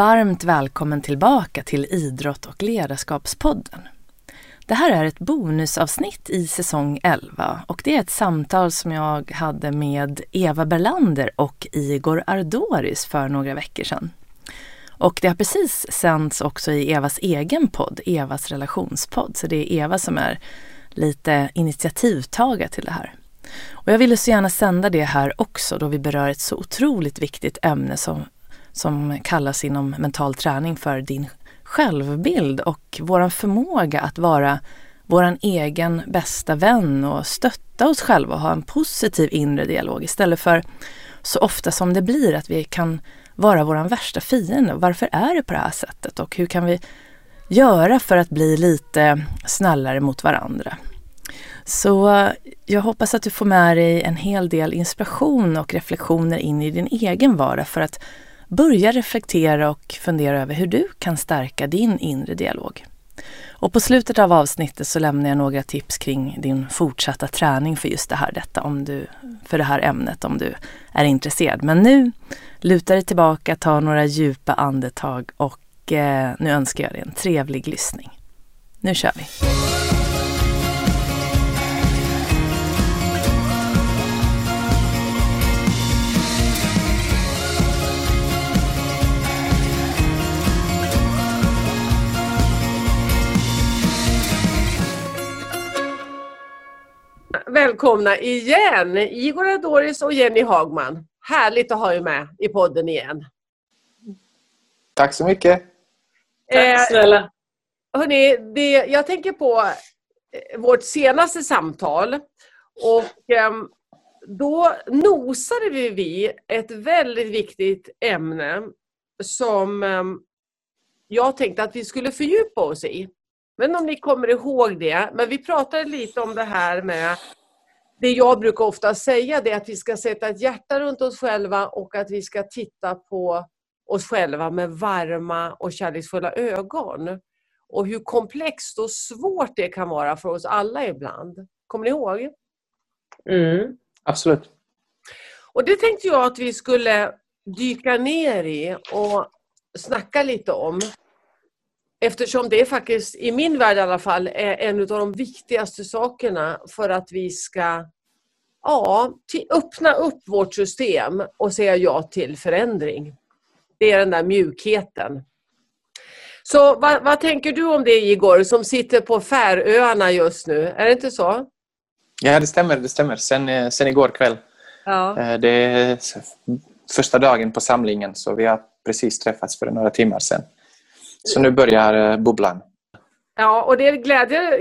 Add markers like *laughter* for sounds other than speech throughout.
Varmt välkommen tillbaka till Idrott och ledarskapspodden. Det här är ett bonusavsnitt i säsong 11 och det är ett samtal som jag hade med Eva Berlander och Igor Ardoris för några veckor sedan. Och det har precis sänts också i Evas egen podd, Evas relationspodd. Så det är Eva som är lite initiativtagare till det här. Och jag ville så gärna sända det här också då vi berör ett så otroligt viktigt ämne som, som kallas inom mental träning för din självbild och våran förmåga att vara våran egen bästa vän och stötta oss själva och ha en positiv inre dialog istället för så ofta som det blir att vi kan vara våran värsta fiende. Varför är det på det här sättet och hur kan vi göra för att bli lite snällare mot varandra? Så eh, jag hoppas att du får med dig en hel del inspiration och reflektioner in i din egen vardag för att börja reflektera och fundera över hur du kan stärka din inre dialog. Och på slutet av avsnittet så lämnar jag några tips kring din fortsatta träning för just det här, detta om du, för det här ämnet om du är intresserad. Men nu, luta dig tillbaka, ta några djupa andetag och eh, nu önskar jag dig en trevlig lyssning. Nu kör vi! Välkomna igen, Igor Adoris och Jenny Hagman. Härligt att ha er med i podden igen. Tack så mycket. Tack snälla. Eh, hörni, det, jag tänker på eh, vårt senaste samtal. Och eh, då nosade vi vid ett väldigt viktigt ämne som eh, jag tänkte att vi skulle fördjupa oss i. Men om ni kommer ihåg det. Men vi pratade lite om det här med det jag brukar ofta säga det är att vi ska sätta ett hjärta runt oss själva och att vi ska titta på oss själva med varma och kärleksfulla ögon. Och hur komplext och svårt det kan vara för oss alla ibland. Kommer ni ihåg? Mm. Absolut. Och det tänkte jag att vi skulle dyka ner i och snacka lite om. Eftersom det faktiskt, i min värld i alla fall, är en av de viktigaste sakerna för att vi ska ja, öppna upp vårt system och säga ja till förändring. Det är den där mjukheten. Så vad, vad, tänker du om det Igor, som sitter på Färöarna just nu? Är det inte så? Ja, det stämmer. Det stämmer. Sen, eh, sen igår kväll. Ja. Eh, det är första dagen på samlingen, så vi har precis träffats för några timmar sedan. Så nu börjar eh, bubblan. Ja, och det är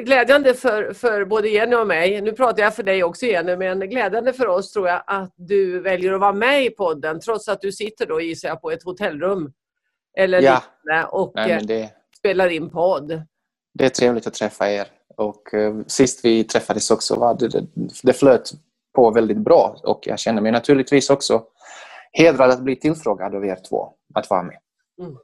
glädjande för, för både Jenny och mig. Nu pratar jag för dig också Jenny, men glädjande för oss tror jag att du väljer att vara med i podden trots att du sitter då gissar jag på ett hotellrum eller ja. liknande och Nej, eh, det, spelar in podd. Det är trevligt att träffa er och uh, sist vi träffades också var det, det, det flöt på väldigt bra och jag känner mig naturligtvis också hedrad att bli tillfrågad av er två att vara med. Mm.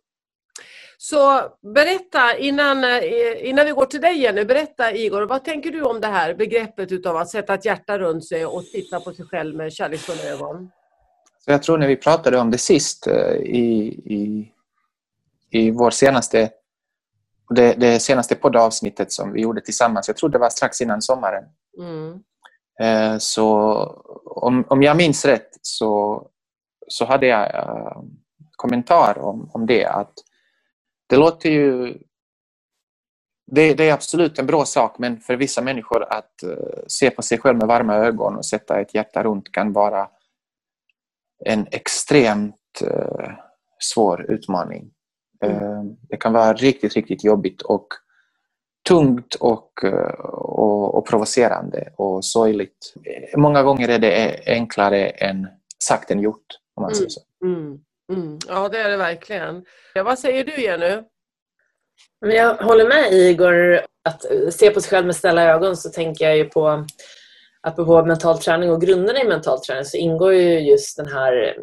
Så berätta, innan, eh, innan vi går till dig Jenny, berätta Igor, vad tänker du om det här begreppet utav att sätta ett hjärta runt sig och titta på sig själv med kärleksfulla ögon? Så jag tror när vi pratade om det sist eh, i, i, i vår senaste det, det senaste poddavsnittet som vi gjorde tillsammans, jag tror det var strax innan sommaren. Mm. Eh, så om, om jag minns rätt så, så hade jag kommentar om, om det att det låter ju... Det, det, är absolut en bra sak men för vissa människor att uh, se på sig själv med varma ögon och sätta ett hjärta runt kan vara en extremt uh, svår utmaning. Mm. Uh, det kan vara riktigt, riktigt jobbigt och tungt och, och, och, provocerande och sorgligt. Många gånger är det enklare än sagt än gjort, om man säger så. Mm. Mm. Ja, det är det verkligen. Ja, vad säger du Jenny? Jag håller med Igor. Att se på sig själv med ställa ögon så tänker jag ju på apropå mental träning och grunderna i mental träning så ingår ju just den här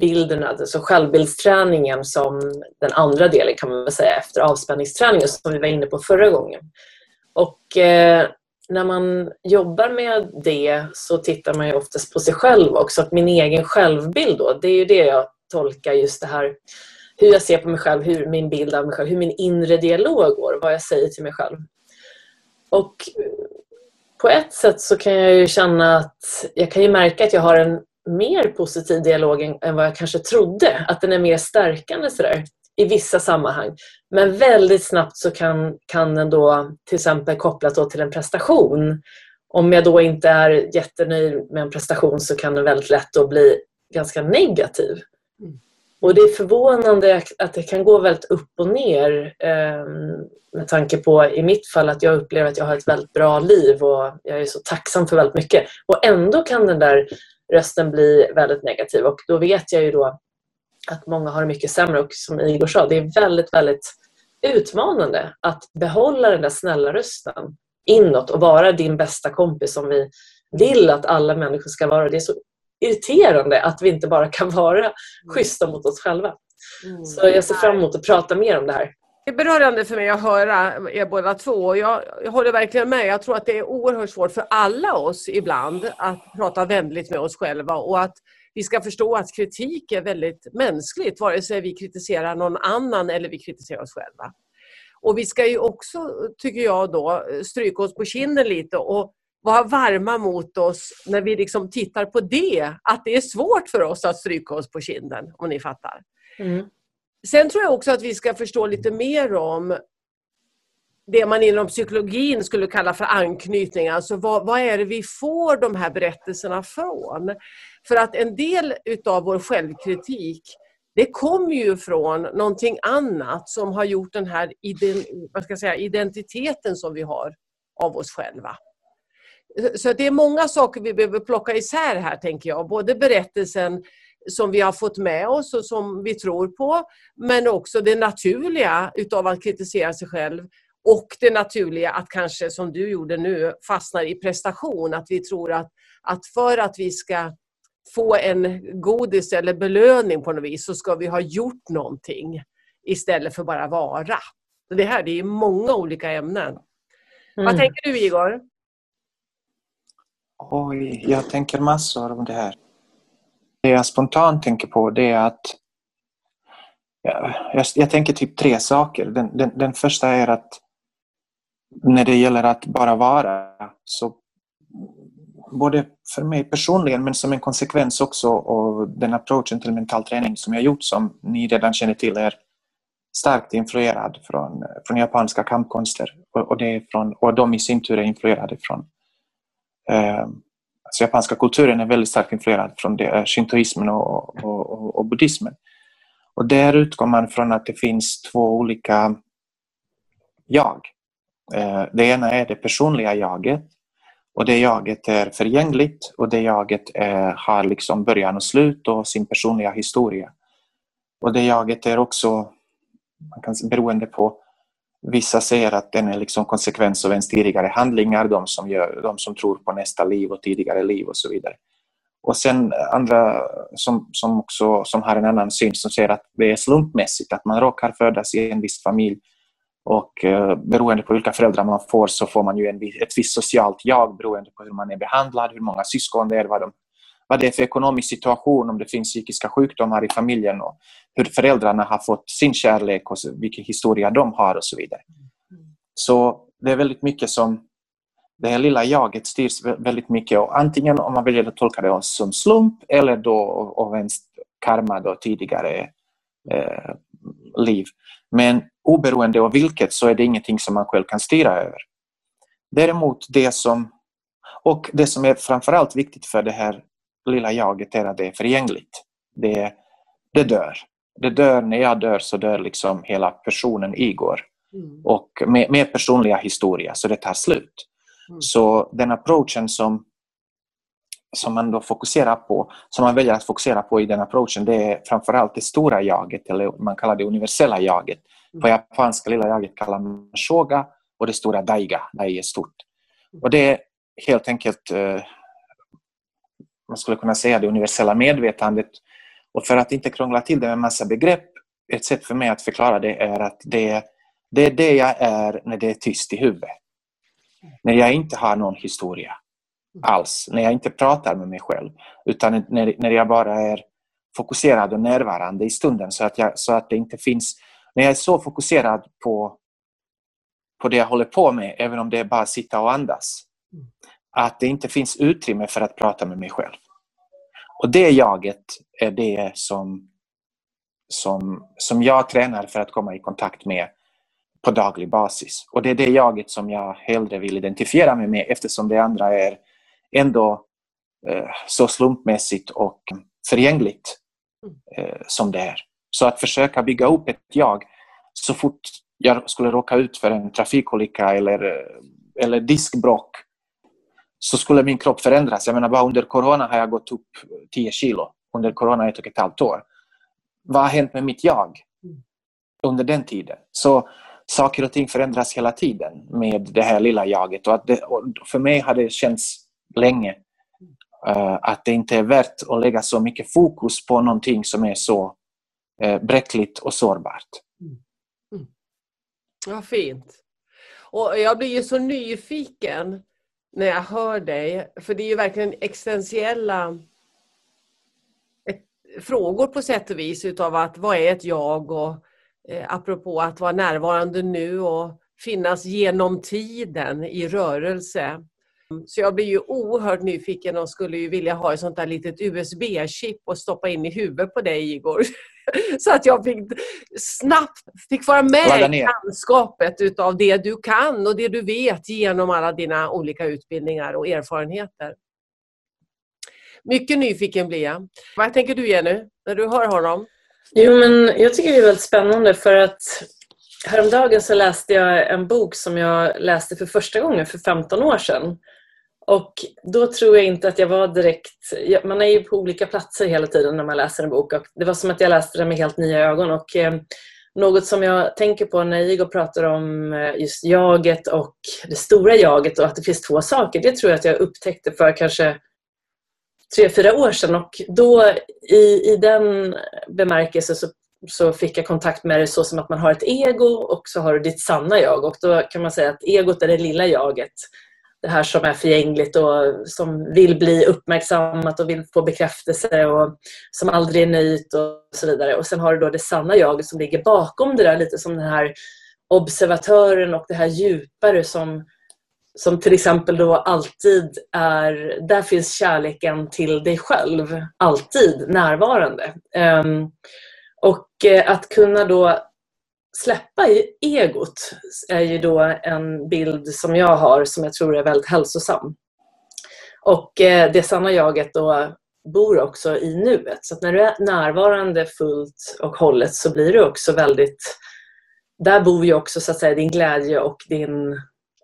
bilden, alltså självbildsträningen som den andra delen kan man väl säga efter avspänningsträningen som vi var inne på förra gången. Och eh, när man jobbar med det så tittar man ju oftast på sig själv också. Att min egen självbild då, det är ju det jag tolka just det här hur jag ser på mig själv, hur min bild av mig själv, hur min inre dialog går, vad jag säger till mig själv. Och på ett sätt så kan jag ju känna att jag kan ju märka att jag har en mer positiv dialog än, vad jag kanske trodde. Att den är mer stärkande sådär i vissa sammanhang. Men väldigt snabbt så kan, kan den då till exempel kopplas till en prestation. Om jag då inte är jättenöjd med en prestation så kan den väldigt lätt då bli ganska negativ. Och det är förvånande att det kan gå väldigt upp och ner ehm, med tanke på i mitt fall att jag upplever att jag har ett väldigt bra liv och jag är så tacksam för väldigt mycket. Och ändå kan den där rösten bli väldigt negativ och då vet jag ju då att många har det mycket sämre och som Igor sa, det är väldigt, väldigt utmanande att behålla den där snälla rösten inåt och vara din bästa kompis som vi vill att alla människor ska vara. Det är så irriterande att vi inte bara kan vara mm. schyssta mot oss själva. Mm. Så jag ser fram emot att prata mer om det här. Det är berörande för mig att höra er båda två. Jag, jag håller verkligen med. Jag tror att det är oerhört svårt för alla oss ibland att prata vänligt med oss själva och att vi ska förstå att kritik är väldigt mänskligt, vare sig vi kritiserar någon annan eller vi kritiserar oss själva. Och vi ska ju också, tycker jag då, stryka oss på kinden lite och vara varma mot oss när vi liksom tittar på det. Att det är svårt för oss att stryka oss på kinden, om ni fattar. Mm. Sen tror jag också att vi ska förstå lite mer om det man inom psykologin skulle kalla för anknytning. Alltså vad, vad, är det vi får de här berättelserna från? För att en del utav vår självkritik det kommer ju från någonting annat som har gjort den här vad ska jag säga, identiteten som vi har av oss själva. Så det är många saker vi behöver plocka isär här, tänker jag. Både berättelsen som vi har fått med oss och som vi tror på, men också det naturliga utav att kritisera sig själv och det naturliga att kanske, som du gjorde nu, fastna i prestation. Att vi tror att, att för att vi ska få en godis eller belöning på något vis så ska vi ha gjort någonting istället för bara vara. Det här det är många olika ämnen. Mm. Vad tänker du Igor? Oj, jag tänker massor om det här. Det jag spontant tänker på det är att jag, jag tänker typ tre saker. Den, den, den första är att när det gäller att bara vara så både för mig personligen men som en konsekvens också av den approachen till mental träning som jag gjort som ni redan känner till är starkt influerad från, från japanska kampkonster och, och, det är från, och de i sin tur är influerade från Eh, alltså japanska kulturen är väldigt starkt influerad från det, eh, shintoismen och, och, och, och buddhismen. Och där utgår man från att det finns två olika jag. Eh, det ena är det personliga jaget och det jaget är förgängligt och det jaget är, har liksom början och slut och sin personliga historia. Och det jaget är också, man kan, beroende på, vissa säger att den är liksom konsekvens av ens tidigare handlingar, de som, gör, de som tror på nästa liv och tidigare liv och så vidare. Och sen andra som, som också som har en annan syn som säger att det är slumpmässigt, att man råkar födas i en viss familj och eh, beroende på vilka föräldrar man får så får man ju en, ett visst socialt jag beroende på hur man är behandlad, hur många syskon det är, vad, de, vad det är för ekonomisk situation, om det finns psykiska sjukdomar i familjen och hur föräldrarna har fått sin kärlek och vilken historia de har och så vidare. Så det är väldigt mycket som det här lilla jaget styrs väldigt mycket och antingen om man väljer att tolka det som slump eller då av ens karma då tidigare eh, liv. Men oberoende av vilket så är det ingenting som man själv kan styra över. Däremot det som, och det som är framförallt viktigt för det här lilla jaget är att det är förgängligt. Det, det dör. Det dör, när jag dör så dör liksom hela personen Igor. Mm. Och med, med, personliga historia, så det tar slut. Mm. Så den approachen som, som man då fokuserar på, som man väljer att fokusera på i den approachen, det är framförallt det stora jaget, eller man kallar det universella jaget. På mm. japanska lilla jaget kallar man shoga och det stora daiga, dai är stort. Och det är helt enkelt, eh, man skulle kunna säga det universella medvetandet. Och för att inte krångla till det med massa begrepp, ett sätt för mig att förklara det är att det, det är det jag är när det är tyst i huvudet. När jag inte har någon historia alls, när jag inte pratar med mig själv, utan när, när jag bara är fokuserad och närvarande i stunden så att, jag, så att det inte finns... När jag är så fokuserad på, på det jag håller på med, även om det är bara att sitta och andas, att det inte finns utrymme för att prata med mig själv. Och det jaget är det som, som, som jag tränar för att komma i kontakt med på daglig basis. Och det är det jaget som jag hellre vill identifiera mig med eftersom det andra är ändå eh, så slumpmässigt och förgängligt eh, som det är. Så att försöka bygga upp ett jag så fort jag skulle råka ut för en trafikolycka eller, eh, eller diskbråck så skulle min kropp förändras. Jag menar bara under corona har jag gått upp 10 kilo. Under corona ett och ett halvt år. Vad har hänt med mitt jag under den tiden? Så saker och ting förändras hela tiden med det här lilla jaget. Och, att det, och för mig har det känts länge uh, att det inte är värt att lägga så mycket fokus på någonting som är så uh, bräckligt och sårbart. Mm. Mm. Vad fint. Och jag blir ju så nyfiken när jag hör dig, för det är ju verkligen existentiella frågor på sätt och vis utav att vad är ett jag och eh, apropå att vara närvarande nu och finnas genom tiden i rörelse. Så jag blir ju oerhört nyfiken och skulle ju vilja ha ett sånt där litet USB-chip och stoppa in i huvudet på dig Igor. *laughs* *laughs* Så att jag fick snabbt fick vara med i landskapet utav det du kan och det du vet genom alla dina olika utbildningar och erfarenheter. Mycket nyfiken blir jag. Vad tänker du Jenny, när du hör honom? Jo, men jag tycker det är väldigt spännande för att häromdagen så läste jag en bok som jag läste för första gången för 15 år sedan. Och då tror jag inte att jag var direkt... Man är ju på olika platser hela tiden när man läser en bok. Och det var som att jag läste den med helt nya ögon. Och eh, något som jag tänker på när Igor pratar om eh, just jaget och det stora jaget och att det finns två saker. Det tror jag att jag upptäckte för kanske tre, fyra år sedan. Och då i, i den bemärkelsen så, så fick jag kontakt med det så som att man har ett ego och så har du ditt sanna jag. Och då kan man säga att egot är det lilla jaget det här som är förgängligt och som vill bli uppmärksammat och vill få bekräftelse och som aldrig är nöjt och så vidare. Och sen har du då det sanna jaget som ligger bakom det där, lite som den här observatören och det här djupare som, som till exempel då alltid är, där finns kärleken till dig själv, alltid närvarande. Um, och eh, att kunna då släppa egot är ju då en bild som jag har som jag tror är väldigt hälsosam. Och eh, det sanna jaget då bor också i nuet. Så när du är närvarande fullt och hållet så blir du också väldigt... Där bor ju också så att säga din glädje och din,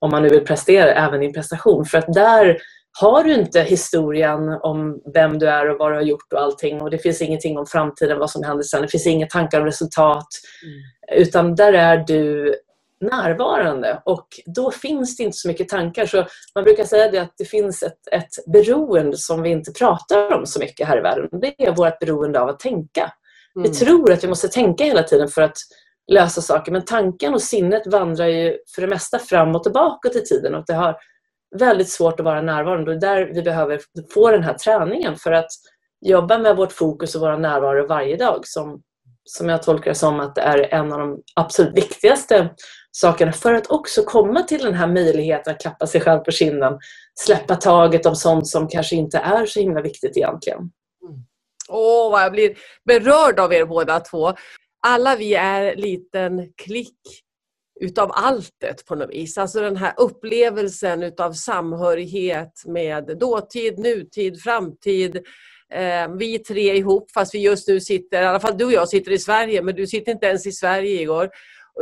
om man nu vill prestera, även din prestation. För att där har du inte historien om vem du är och vad du har gjort och allting och det finns ingenting om framtiden, vad som händer sen. Det finns inga tankar om resultat. Mm. Utan där är du närvarande och då finns det inte så mycket tankar. Så man brukar säga det att det finns ett, ett beroende som vi inte pratar om så mycket här i världen. Det är vårt beroende av att tänka. Mm. Vi tror att vi måste tänka hela tiden för att lösa saker men tanken och sinnet vandrar ju för det mesta fram och tillbaka till tiden och det har väldigt svårt att vara närvarande det är där vi behöver få den här träningen för att jobba med vårt fokus och vara närvaro varje dag som, som jag tolkar som att det är en av de absolut viktigaste sakerna för att också komma till den här möjligheten att klappa sig själv på kinden, släppa taget om sånt som kanske inte är så himla viktigt egentligen. Mm. Åh, oh, vad jag blir berörd av er båda två. Alla vi är liten klick utav alltet på något vis. Alltså den här upplevelsen utav samhörighet med dåtid, nutid, framtid. Eh, vi tre ihop, fast vi just nu sitter, i alla fall du och jag sitter i Sverige, men du sitter inte ens i Sverige Igor.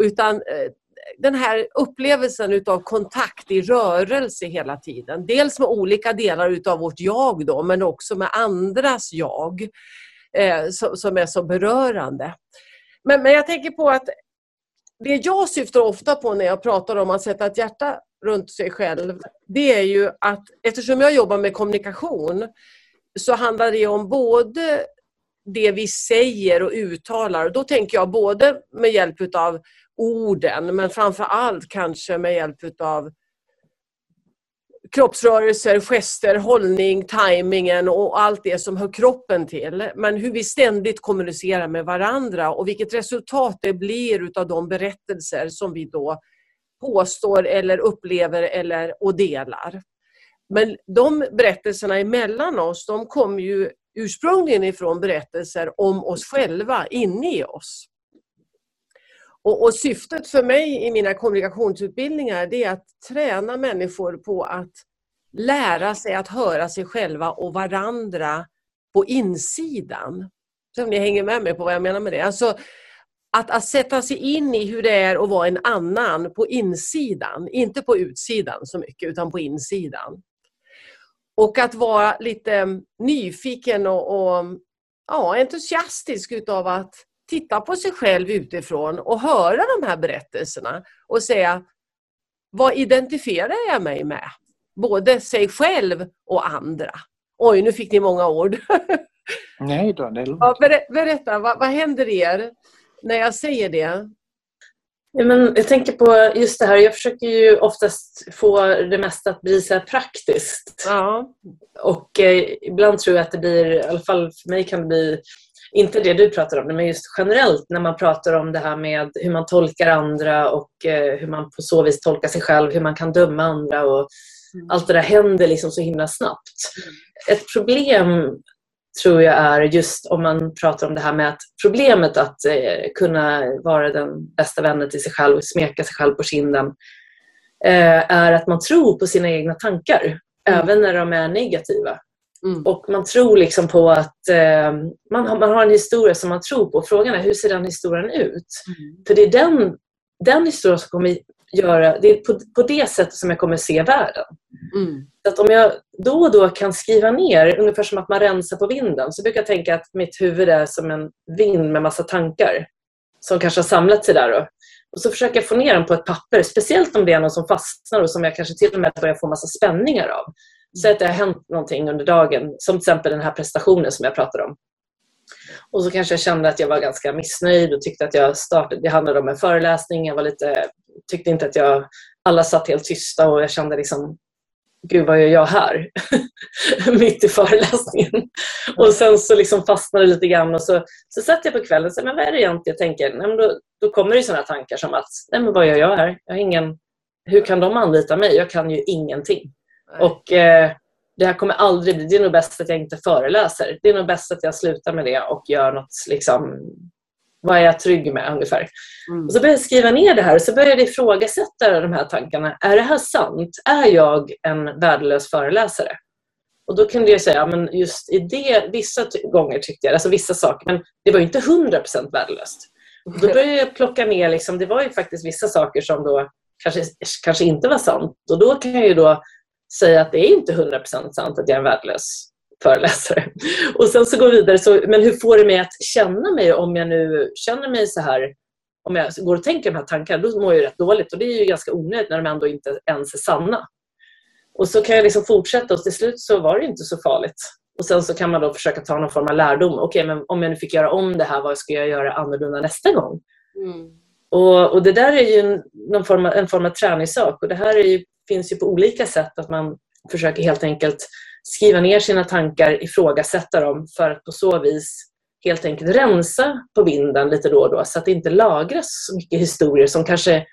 Utan eh, den här upplevelsen utav kontakt i rörelse hela tiden. Dels med olika delar utav vårt jag då, men också med andras jag. Eh, som är så berörande. Men, men jag tänker på att det jag syftar ofta på när jag pratar om att sätta ett hjärta runt sig själv, det är ju att eftersom jag jobbar med kommunikation så handlar det om både det vi säger och uttalar. Då tänker jag både med hjälp av orden men framför allt kanske med hjälp av kroppsrörelser, gester, hållning, tajmingen och allt det som hör kroppen till. Men hur vi ständigt kommunicerar med varandra och vilket resultat det blir utav de berättelser som vi då påstår eller upplever eller, och delar. Men de berättelserna emellan oss, de kommer ju ursprungligen ifrån berättelser om oss själva, inne i oss. Och, och, syftet för mig i mina kommunikationsutbildningar det är att träna människor på att lära sig att höra sig själva och varandra på insidan. Så om ni hänger med mig på vad jag menar med det. Alltså, att, att sätta sig in i hur det är att vara en annan på insidan, inte på utsidan så mycket, utan på insidan. Och att vara lite nyfiken och, och ja, entusiastisk utav att titta på sig själv utifrån och höra de här berättelserna och säga vad identifierar jag mig med? Både sig själv och andra. Oj, nu fick ni många ord. *laughs* Nej då, det är lugnt. Ja, berätta, vad, vad händer er när jag säger det? Ja, men jag tänker på just det här, jag försöker ju oftast få det mesta att bli så praktiskt. Ja. Och eh, ibland tror jag att det blir, i alla fall för mig kan det bli, inte det du pratar om, men just generellt när man pratar om det här med hur man tolkar andra och eh, hur man på så vis tolkar sig själv, hur man kan döma andra och mm. allt det där händer liksom så himla snabbt. Mm. Ett problem tror jag är just om man pratar om det här med att problemet att eh, kunna vara den bästa vännen till sig själv och smeka sig själv på kinden eh, är att man tror på sina egna tankar, mm. även när de är negativa. Mm. Och man tror liksom på att eh, man, har, man har en historia som man tror på. Frågan är hur ser den historien ut? Mm. För det är den, den historien som kommer göra, det är på, på det sättet som jag kommer se världen. Mm. Så att om jag då och då kan skriva ner, ungefär som att man rensar på vinden, så brukar jag tänka att mitt huvud är som en vind med massa tankar som kanske har samlat sig där. Då. Och så försöker jag få ner dem på ett papper, speciellt om det är något som fastnar och som jag kanske till och med börjar få massa spänningar av. Säg att det har hänt någonting under dagen, som till exempel den här prestationen som jag pratade om. Och så kanske jag kände att jag var ganska missnöjd och tyckte att jag startade, det handlade om en föreläsning. Jag var lite, tyckte inte att jag, alla satt helt tysta och jag kände liksom, gud vad gör jag här? *laughs* Mitt i föreläsningen. Och sen så liksom fastnade det lite grann och så, så satt jag på kvällen och sa, men vad är det egentligen jag tänker? Nej, men då, då kommer det sådana tankar som att, nej men vad gör jag här? Jag har ingen, hur kan de anlita mig? Jag kan ju ingenting. Och eh, det här kommer aldrig bli, det är nog bäst att jag inte föreläser. Det är nog bäst att jag slutar med det och gör något, liksom, vad är jag trygg med ungefär. Mm. Och så började jag skriva ner det här och så började jag ifrågasätta de här tankarna. Är det här sant? Är jag en värdelös föreläsare? Och då kunde jag säga, men just i det, vissa gånger tyckte jag, alltså vissa saker, men det var inte 100% värdelöst. Och då började jag plocka ner, liksom, det var ju faktiskt vissa saker som då kanske, kanske inte var sant. Och då kan jag ju då säga att det är inte 100% sant att jag är en värdelös föreläsare. *laughs* Och sen så går vi vidare, så, men hur får det mig att känna mig om jag nu känner mig så här om jag går och tänker de här tankarna, då mår jag rätt dåligt. Och det är ju ganska onödigt när de ändå inte ens är sanna. Och så kan jag liksom fortsätta och till slut så var det inte så farligt. Och sen så kan man då försöka ta någon form av lärdom. Okej, okay, men om jag nu fick göra om det här, vad ska jag göra annorlunda nästa gång? Mm. Och, och, det där är ju en, någon form av, en form av träningssak. Och det här ju, finns ju på olika sätt. Att man försöker helt enkelt skriva ner sina tankar, ifrågasätta dem för att på så vis helt enkelt rensa på vinden lite då och då så att det inte lagras så mycket historier som kanske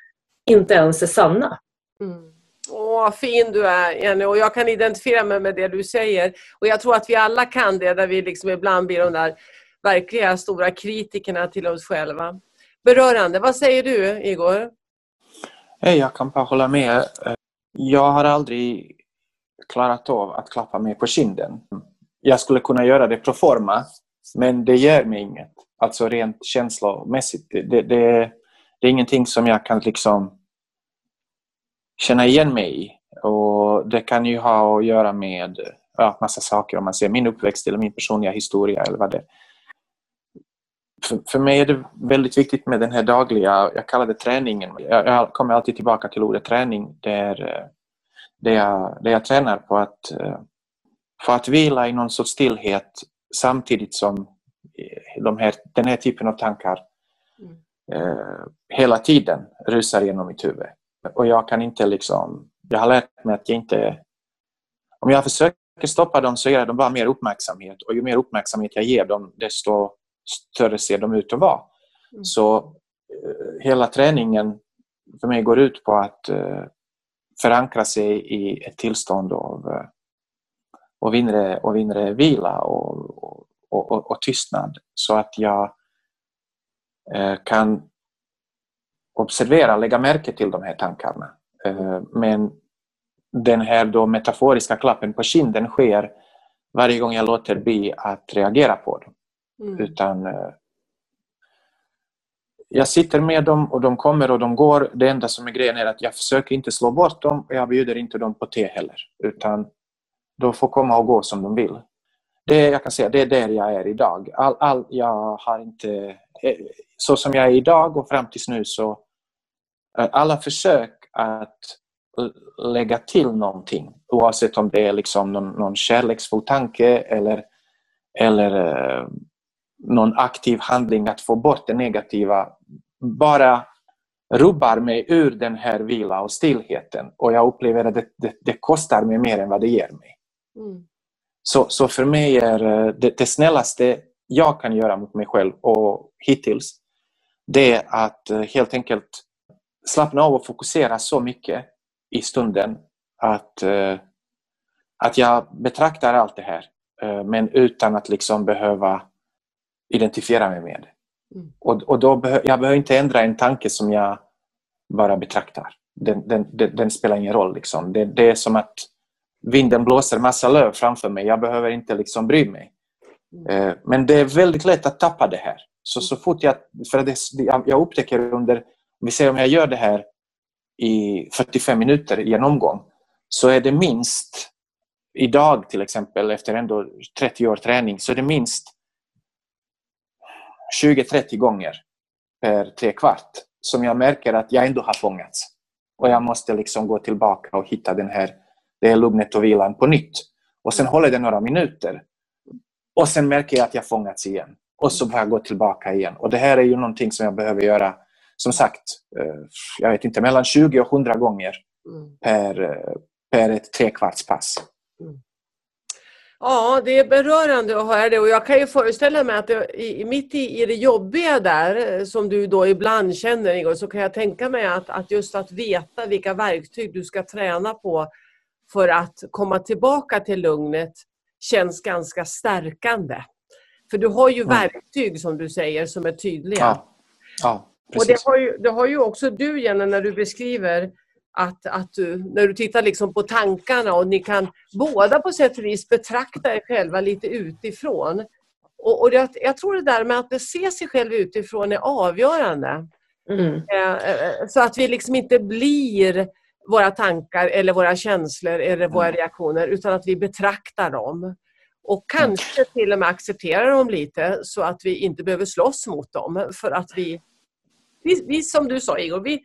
inte ens är sanna. Mm. Åh, vad fin du är Jenny och jag kan identifiera mig med det du säger. Och jag tror att vi alla kan det där vi liksom ibland blir de där verkliga stora kritikerna till oss själva. Berörande, vad säger du Igor? Jag kan bara hålla med. Jag har aldrig klarat av att klappa mig på kinden. Jag skulle kunna göra det pro forma, men det gör mig inget. Alltså rent känslomässigt. Det, det, det, det är ingenting som jag kan liksom känna igen mig i. Och det kan ju ha att göra med ja, massa saker om man ser min uppväxt eller min personliga historia eller vad det för, för mig är det väldigt viktigt med den här dagliga, jag kallar det träningen. Jag, jag kommer alltid tillbaka till ordet träning. Där, där, jag, där jag tränar på att, för att vila i någon sorts stillhet samtidigt som de här, den här typen av tankar mm. eh, hela tiden rusar genom mitt huvud. Och jag kan inte liksom, jag har lärt mig att jag inte om jag försöker stoppa dem så ger jag dem bara mer uppmärksamhet och ju mer uppmärksamhet jag ger dem desto större ser de ut att vara. Mm. Så eh, hela träningen för mig går ut på att eh, förankra sig i ett tillstånd av eh, och inre, och inre vila och, och, och, och tystnad så att jag kan observera, lägga märke till de här tankarna. Men den här då metaforiska klappen på kinden sker varje gång jag låter bli att reagera på dem. Mm. Utan eh, jag sitter med dem och de kommer och de går. Det enda som är grejen är att jag försöker inte slå bort dem och jag bjuder inte dem på te heller. Utan de får komma och gå som de vill. Det, jag kan säga, det är där jag är idag. All, all, jag har inte, eh, så som jag är idag och fram tills nu så alla försök att lägga till någonting oavsett om det är liksom någon, någon kärleksfull tanke eller, eller eh, någon aktiv handling att få bort det negativa bara rubbar mig ur den här vila och stillheten och jag upplever att det, det, det kostar mig mer än vad det ger mig. Mm. Så, så för mig är eh, det, det snällaste jag kan göra mot mig själv och hittills det är att eh, helt enkelt slappna av och fokusera så mycket i stunden att, eh, att jag betraktar allt det här men utan att liksom behöva identifiera mig med. Mm. Och, och då behö, jag behöver inte ändra en tanke som jag bara betraktar. Den, den, den, den spelar ingen roll. Liksom. Det, det, är som att vinden blåser massa löv framför mig. Jag behöver inte liksom bry mig. Mm. Eh, men det är väldigt lätt att tappa det här. Så, så fort jag, för det, jag upptäcker under, vi säger om jag gör det här i 45 minuter i en omgång, så är det minst, idag till exempel, efter ändå 30 år träning, så är det minst 20-30 gånger per tre kvart som jag märker att jag ändå har fångats. Och jag måste liksom gå tillbaka och hitta den här, det är lugnet och vilan på nytt. Och sen håller det några minuter. Och sen märker jag att jag fångats igen. Och så får jag gå tillbaka igen. Och det här är ju någonting som jag behöver göra, som sagt, eh, jag vet inte, mellan 20 och 100 gånger mm. per, eh, per ett trekvartspass. Ja, det är berörande att höra det och jag kan ju föreställa mig att det, i, mitt i, i det jobbiga där eh, som du då ibland känner Igor, så kan jag tänka mig att, att just att veta vilka verktyg du ska träna på för att komma tillbaka till lugnet känns ganska stärkande. För du har ju verktyg som du säger som är tydliga. Ja, ja precis. Och det har, ju, det har ju också du Jenny när du beskriver att, att du, när du tittar liksom på tankarna och ni kan båda på sätt och vis betrakta er själva lite utifrån. Och, och jag, jag tror det där med att se sig själv utifrån är avgörande. Mm. Eh, eh, så att vi liksom inte blir våra tankar eller våra känslor eller våra mm. reaktioner utan att vi betraktar dem. Och kanske till och med accepterar dem lite så att vi inte behöver slåss mot dem för att vi, vi, vi som du sa Igor, vi,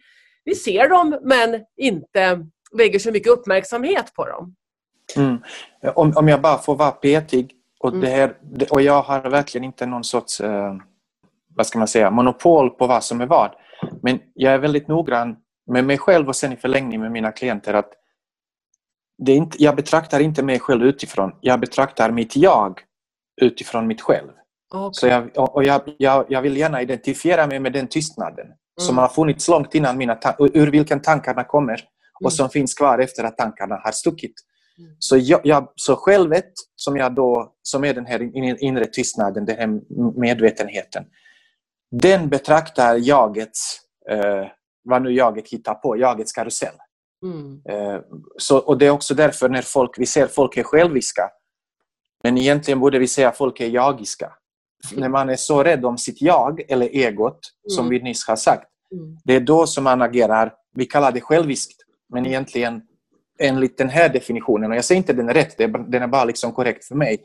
vi ser dem men inte lägger så mycket uppmärksamhet på dem. Mm. Om, om jag bara får vara petig och, mm. det här, och jag har verkligen inte någon sorts eh, vad ska man säga, monopol på vad som är vad. Men jag är väldigt noggrann med mig själv och sen i förlängning med mina klienter att det är inte, jag betraktar inte mig själv utifrån. Jag betraktar mitt jag utifrån mitt själv. Okay. Så jag, och jag, jag, jag vill gärna identifiera mig med den tystnaden som mm. har funnits långt innan mina ur vilken tankarna kommer och mm. som finns kvar efter att tankarna har stuckit. Mm. Så, jag, jag, så självet, som, jag då, som är den här inre tystnaden, den här medvetenheten, den betraktar jagets, eh, vad nu jaget hittar på, jagets karusell. Mm. Eh, så, och Det är också därför när folk, vi ser folk är själviska, men egentligen borde vi säga att folk är jagiska när man är så rädd om sitt jag eller egot, som mm. vi nyss har sagt, mm. det är då som man agerar, vi kallar det själviskt, men egentligen enligt den här definitionen, och jag säger inte den är rätt, den är bara liksom korrekt för mig,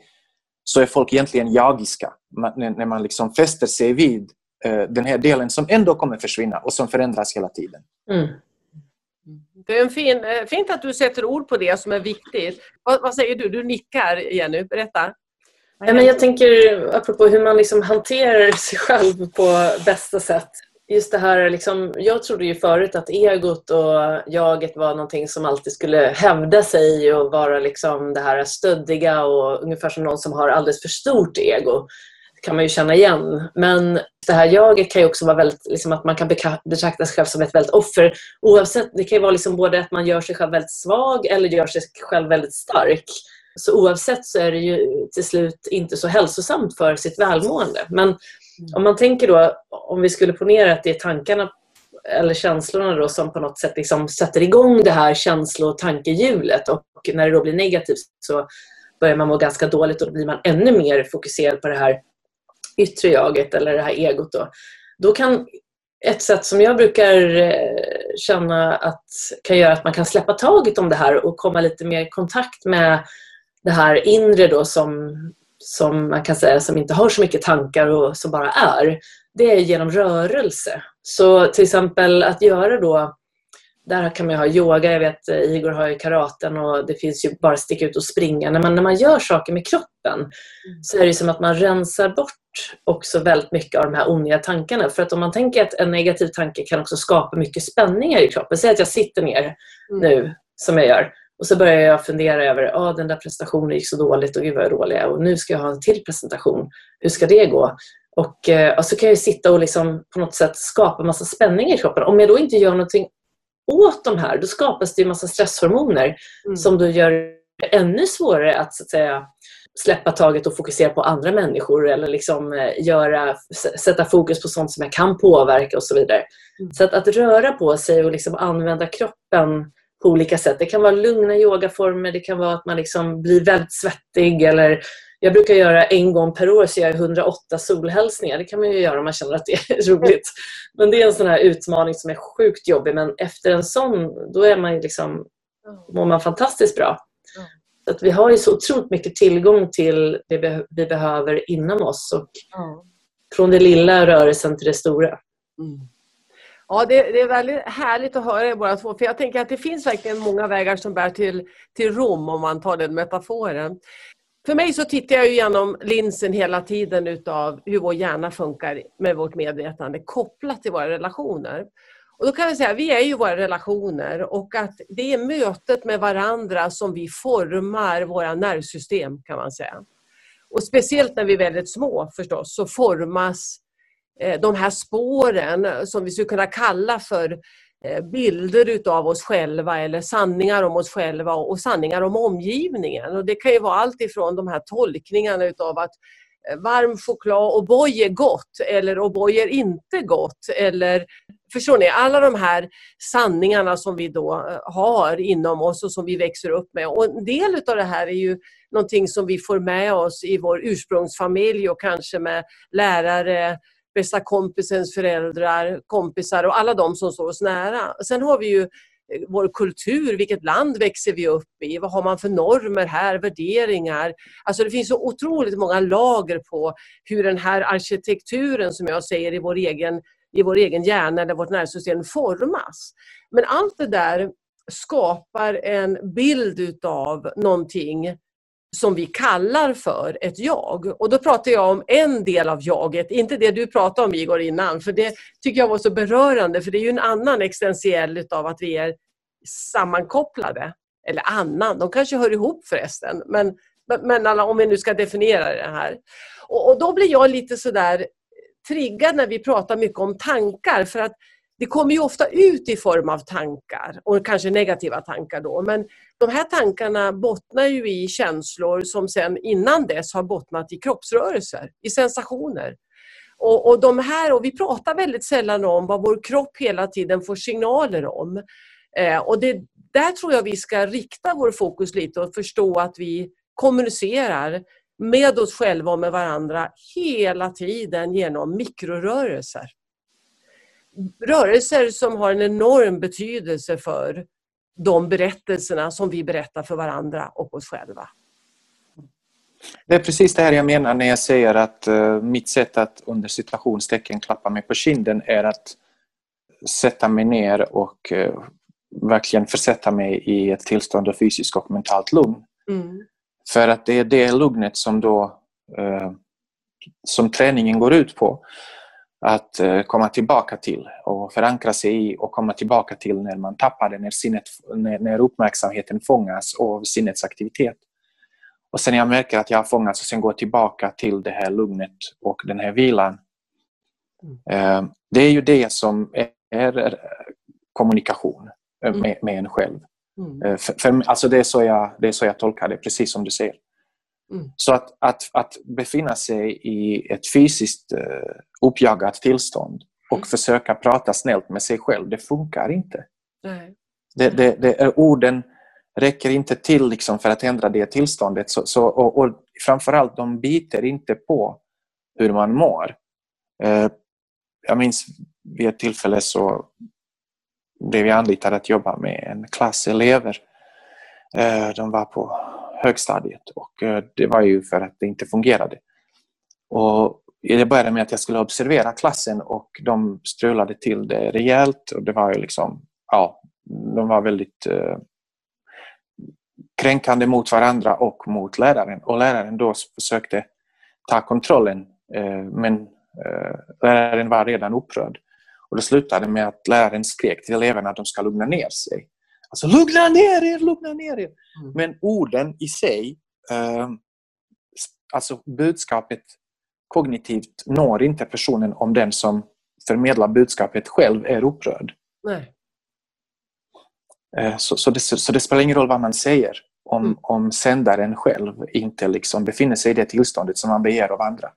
så är folk egentligen jagiska. När man liksom fäster sig vid eh, den här delen som ändå kommer försvinna och som förändras hela tiden. Mm. Det är en fin, eh, fint att du sätter ord på det som är viktigt. Vad, vad säger du? Du nickar Jenny, berätta. Ja, men jag tänker apropå hur man liksom hanterar *laughs* sig själv på bästa sätt just det här, liksom, jag trodde ju förut att egot och jaget var någonting som alltid skulle hävda sig och vara liksom det här stöddiga och ungefär som någon som har alldeles för stort ego. Det kan man ju känna igen. Men det här jaget kan ju också vara väldigt, liksom att man kan betrakta sig själv som ett väldigt offer. Oavsett, det kan ju vara liksom både att man gör sig själv väldigt svag eller gör sig själv väldigt stark. Så oavsett så är det ju till slut inte så hälsosamt för sitt välmående. Men Mm. Om man tänker då, om vi skulle ponera att det är tankarna eller känslorna då som på något sätt liksom sätter igång det här känslo och tankehjulet och när det då blir negativt så börjar man må ganska dåligt och då blir man ännu mer fokuserad på det här yttre jaget eller det här egot. Då, då kan ett sätt som jag brukar eh, känna att kan göra att man kan släppa taget om det här och komma lite mer i kontakt med det här inre då som som man kan säga som inte har så mycket tankar och som bara är, det är genom rörelse. Så till exempel att göra då där kan man ha yoga, jag vet eh, Igor har ju karaten och det finns ju bara sticka ut och springa. När man, när man gör saker med kroppen mm. så är det som att man rensar bort också väldigt mycket av de här onödiga tankarna. För att om man tänker att en negativ tanke kan också skapa mycket spänningar i kroppen. Säg att jag sitter ner mm. nu, som jag gör. Och så börjar jag fundera över, ah, den där presentationen gick så dåligt och gud vad dålig jag och nu ska jag ha en till presentation. Hur ska det gå? Och, eh, och så kan jag sitta och liksom på något sätt skapa massa spänning i kroppen. Om jag då inte gör någonting åt de här, då skapas det en massa stresshormoner mm. som då gör det ännu svårare att, så att säga, släppa taget och fokusera på andra människor eller liksom eh, göra, sätta fokus på sånt som jag kan påverka och så vidare. Mm. Så att, att röra på sig och liksom använda kroppen på olika sätt. Det kan vara lugna yogaformer, det kan vara att man liksom blir väldigt svettig eller jag brukar göra en gång per år så jag 108 solhälsningar. Det kan man ju göra om man känner att det är *laughs* roligt. Men det är en sån här utmaning som är sjukt jobbig men efter en sån då är man liksom, mår man fantastiskt bra. Så att vi har ju så otroligt mycket tillgång till det vi behöver inom oss och från det lilla rörelsen till det stora. Mm. Ja, det, det, är väldigt härligt att höra er båda två. För jag tänker att det finns verkligen många vägar som bär till, till Rom, om man tar den metaforen. För mig så tittar jag genom linsen hela tiden utav hur vår hjärna funkar med vårt medvetande kopplat till våra relationer. Och då kan jag säga att vi är ju våra relationer och att det är mötet med varandra som vi formar våra nervsystem kan man säga. Och speciellt när vi är väldigt små förstås så formas Eh, de här spåren som vi skulle kunna kalla för eh, bilder utav oss själva eller sanningar om oss själva och sanningar om omgivningen. Och det kan ju vara allt ifrån de här tolkningarna utav att eh, varm choklad och boy är gott eller O'boy är inte gott. Eller, förstår ni? Alla de här sanningarna som vi då har inom oss och som vi växer upp med. Och en del utav det här är ju någonting som vi får med oss i vår ursprungsfamilj och kanske med lärare, bästa kompisens föräldrar, kompisar och alla de som står oss nära. Sen har vi ju eh, vår kultur, vilket land växer vi upp i? Vad har man för normer här, värderingar? Alltså det finns så otroligt många lager på hur den här arkitekturen som jag säger i vår egen, i vår egen hjärna eller vårt nervsystem formas. Men allt det där skapar en bild utav någonting som vi kallar för ett jag. Och då pratar jag om en del av jaget, inte det du pratade om Igor innan, för det tycker jag var så berörande, för det är ju en annan existentiell utav att vi är sammankopplade. Eller annan, de kanske hör ihop förresten, men, men alla, om vi nu ska definiera det här. Och, och då blir jag lite sådär triggad när vi pratar mycket om tankar, för att det kommer ju ofta ut i form av tankar och kanske negativa tankar då. Men de här tankarna bottnar ju i känslor som sen innan dess har bottnat i kroppsrörelser, i sensationer. Och, och de här, och vi pratar väldigt sällan om vad vår kropp hela tiden får signaler om. Eh, och det, där tror jag vi ska rikta vår fokus lite och förstå att vi kommunicerar med oss själva och med varandra hela tiden genom mikrorörelser rörelser som har en enorm betydelse för de berättelserna som vi berättar för varandra och oss själva. Det är precis det här jag menar när jag säger att uh, mitt sätt att under citationstecken klappa mig på kinden är att sätta mig ner och uh, verkligen försätta mig i ett tillstånd av fysiskt och mentalt lugn. Mm. För att det är det lugnet som då uh, som träningen går ut på. Att uh, komma tillbaka till och förankra sig i och komma tillbaka till när man tappar det, när, sinnet, när, när uppmärksamheten fångas av sinnets aktivitet. Och sen jag märker att jag har fångats och sen går tillbaka till det här lugnet och den här vilan. Mm. Uh, det är ju det som är, kommunikation mm. med, med en själv. Mm. För, för, alltså det, är så jag, det är så jag tolkar det, precis som du säger. Mm. Så att, att, att befinna sig i ett fysiskt uh, uppjagat tillstånd och mm. försöka prata snällt med sig själv, det funkar inte. Nej. Det, det, det, orden räcker inte till liksom för att ändra det tillståndet. Så, så, och, och framförallt, de biter inte på hur man mår. Uh, jag minns vid ett tillfälle så blev jag anlitad att jobba med en klass elever. Uh, de var på högstadiet och eh, det var ju för att det inte fungerade. Och det började med att jag skulle observera klassen och de strulade till det rejält och det var ju liksom, ja, de var väldigt eh, kränkande mot varandra och mot läraren och läraren då försökte ta kontrollen eh, men eh, läraren var redan upprörd. Och det slutade med att läraren skrek till eleverna att de ska lugna ner sig. Alltså lugna ner er, lugna ner er. Mm. Men orden i sig, eh, alltså budskapet kognitivt når inte personen om den som förmedlar budskapet själv är upprörd. Nej. Eh, så, så, det, så det spelar ingen roll vad man säger om, mm. om sändaren själv inte liksom befinner sig i det tillståndet som man begär av andra.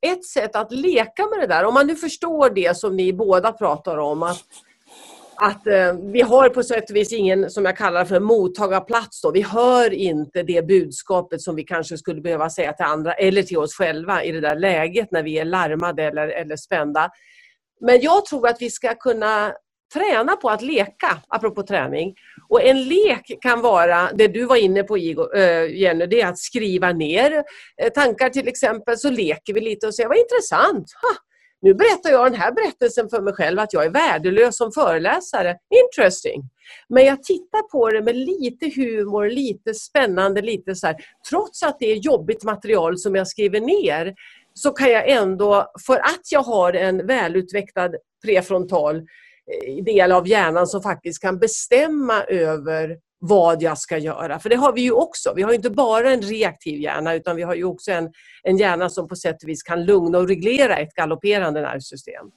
Ett sätt att leka med det där, om man nu förstår det som ni båda pratar om, att att eh, vi har på sätt och vis ingen, som jag kallar för mottagarplats. Då. Vi hör inte det budskapet som vi kanske skulle behöva säga till andra eller till oss själva i det där läget när vi är larmade eller, eller spända. Men jag tror att vi ska kunna träna på att leka, apropå träning. Och en lek kan vara, det du var inne på eh, Jenny, det är att skriva ner eh, tankar till exempel. Så leker vi lite och säger, vad intressant. Ha, nu berättar jag den här berättelsen för mig själv att jag är värdelös som föreläsare. Interesting. Men jag tittar på det med lite humor, lite spännande, lite så här. Trots att det är jobbigt material som jag skriver ner så kan jag ändå, för att jag har en välutvecklad prefrontal eh, del av hjärnan som faktiskt kan bestämma över vad jag ska göra. För det har vi ju också. Vi har inte bara en reaktiv hjärna utan vi har ju också en, en hjärna som på sätt och vis kan lugna och reglera ett galopperande nervsystem.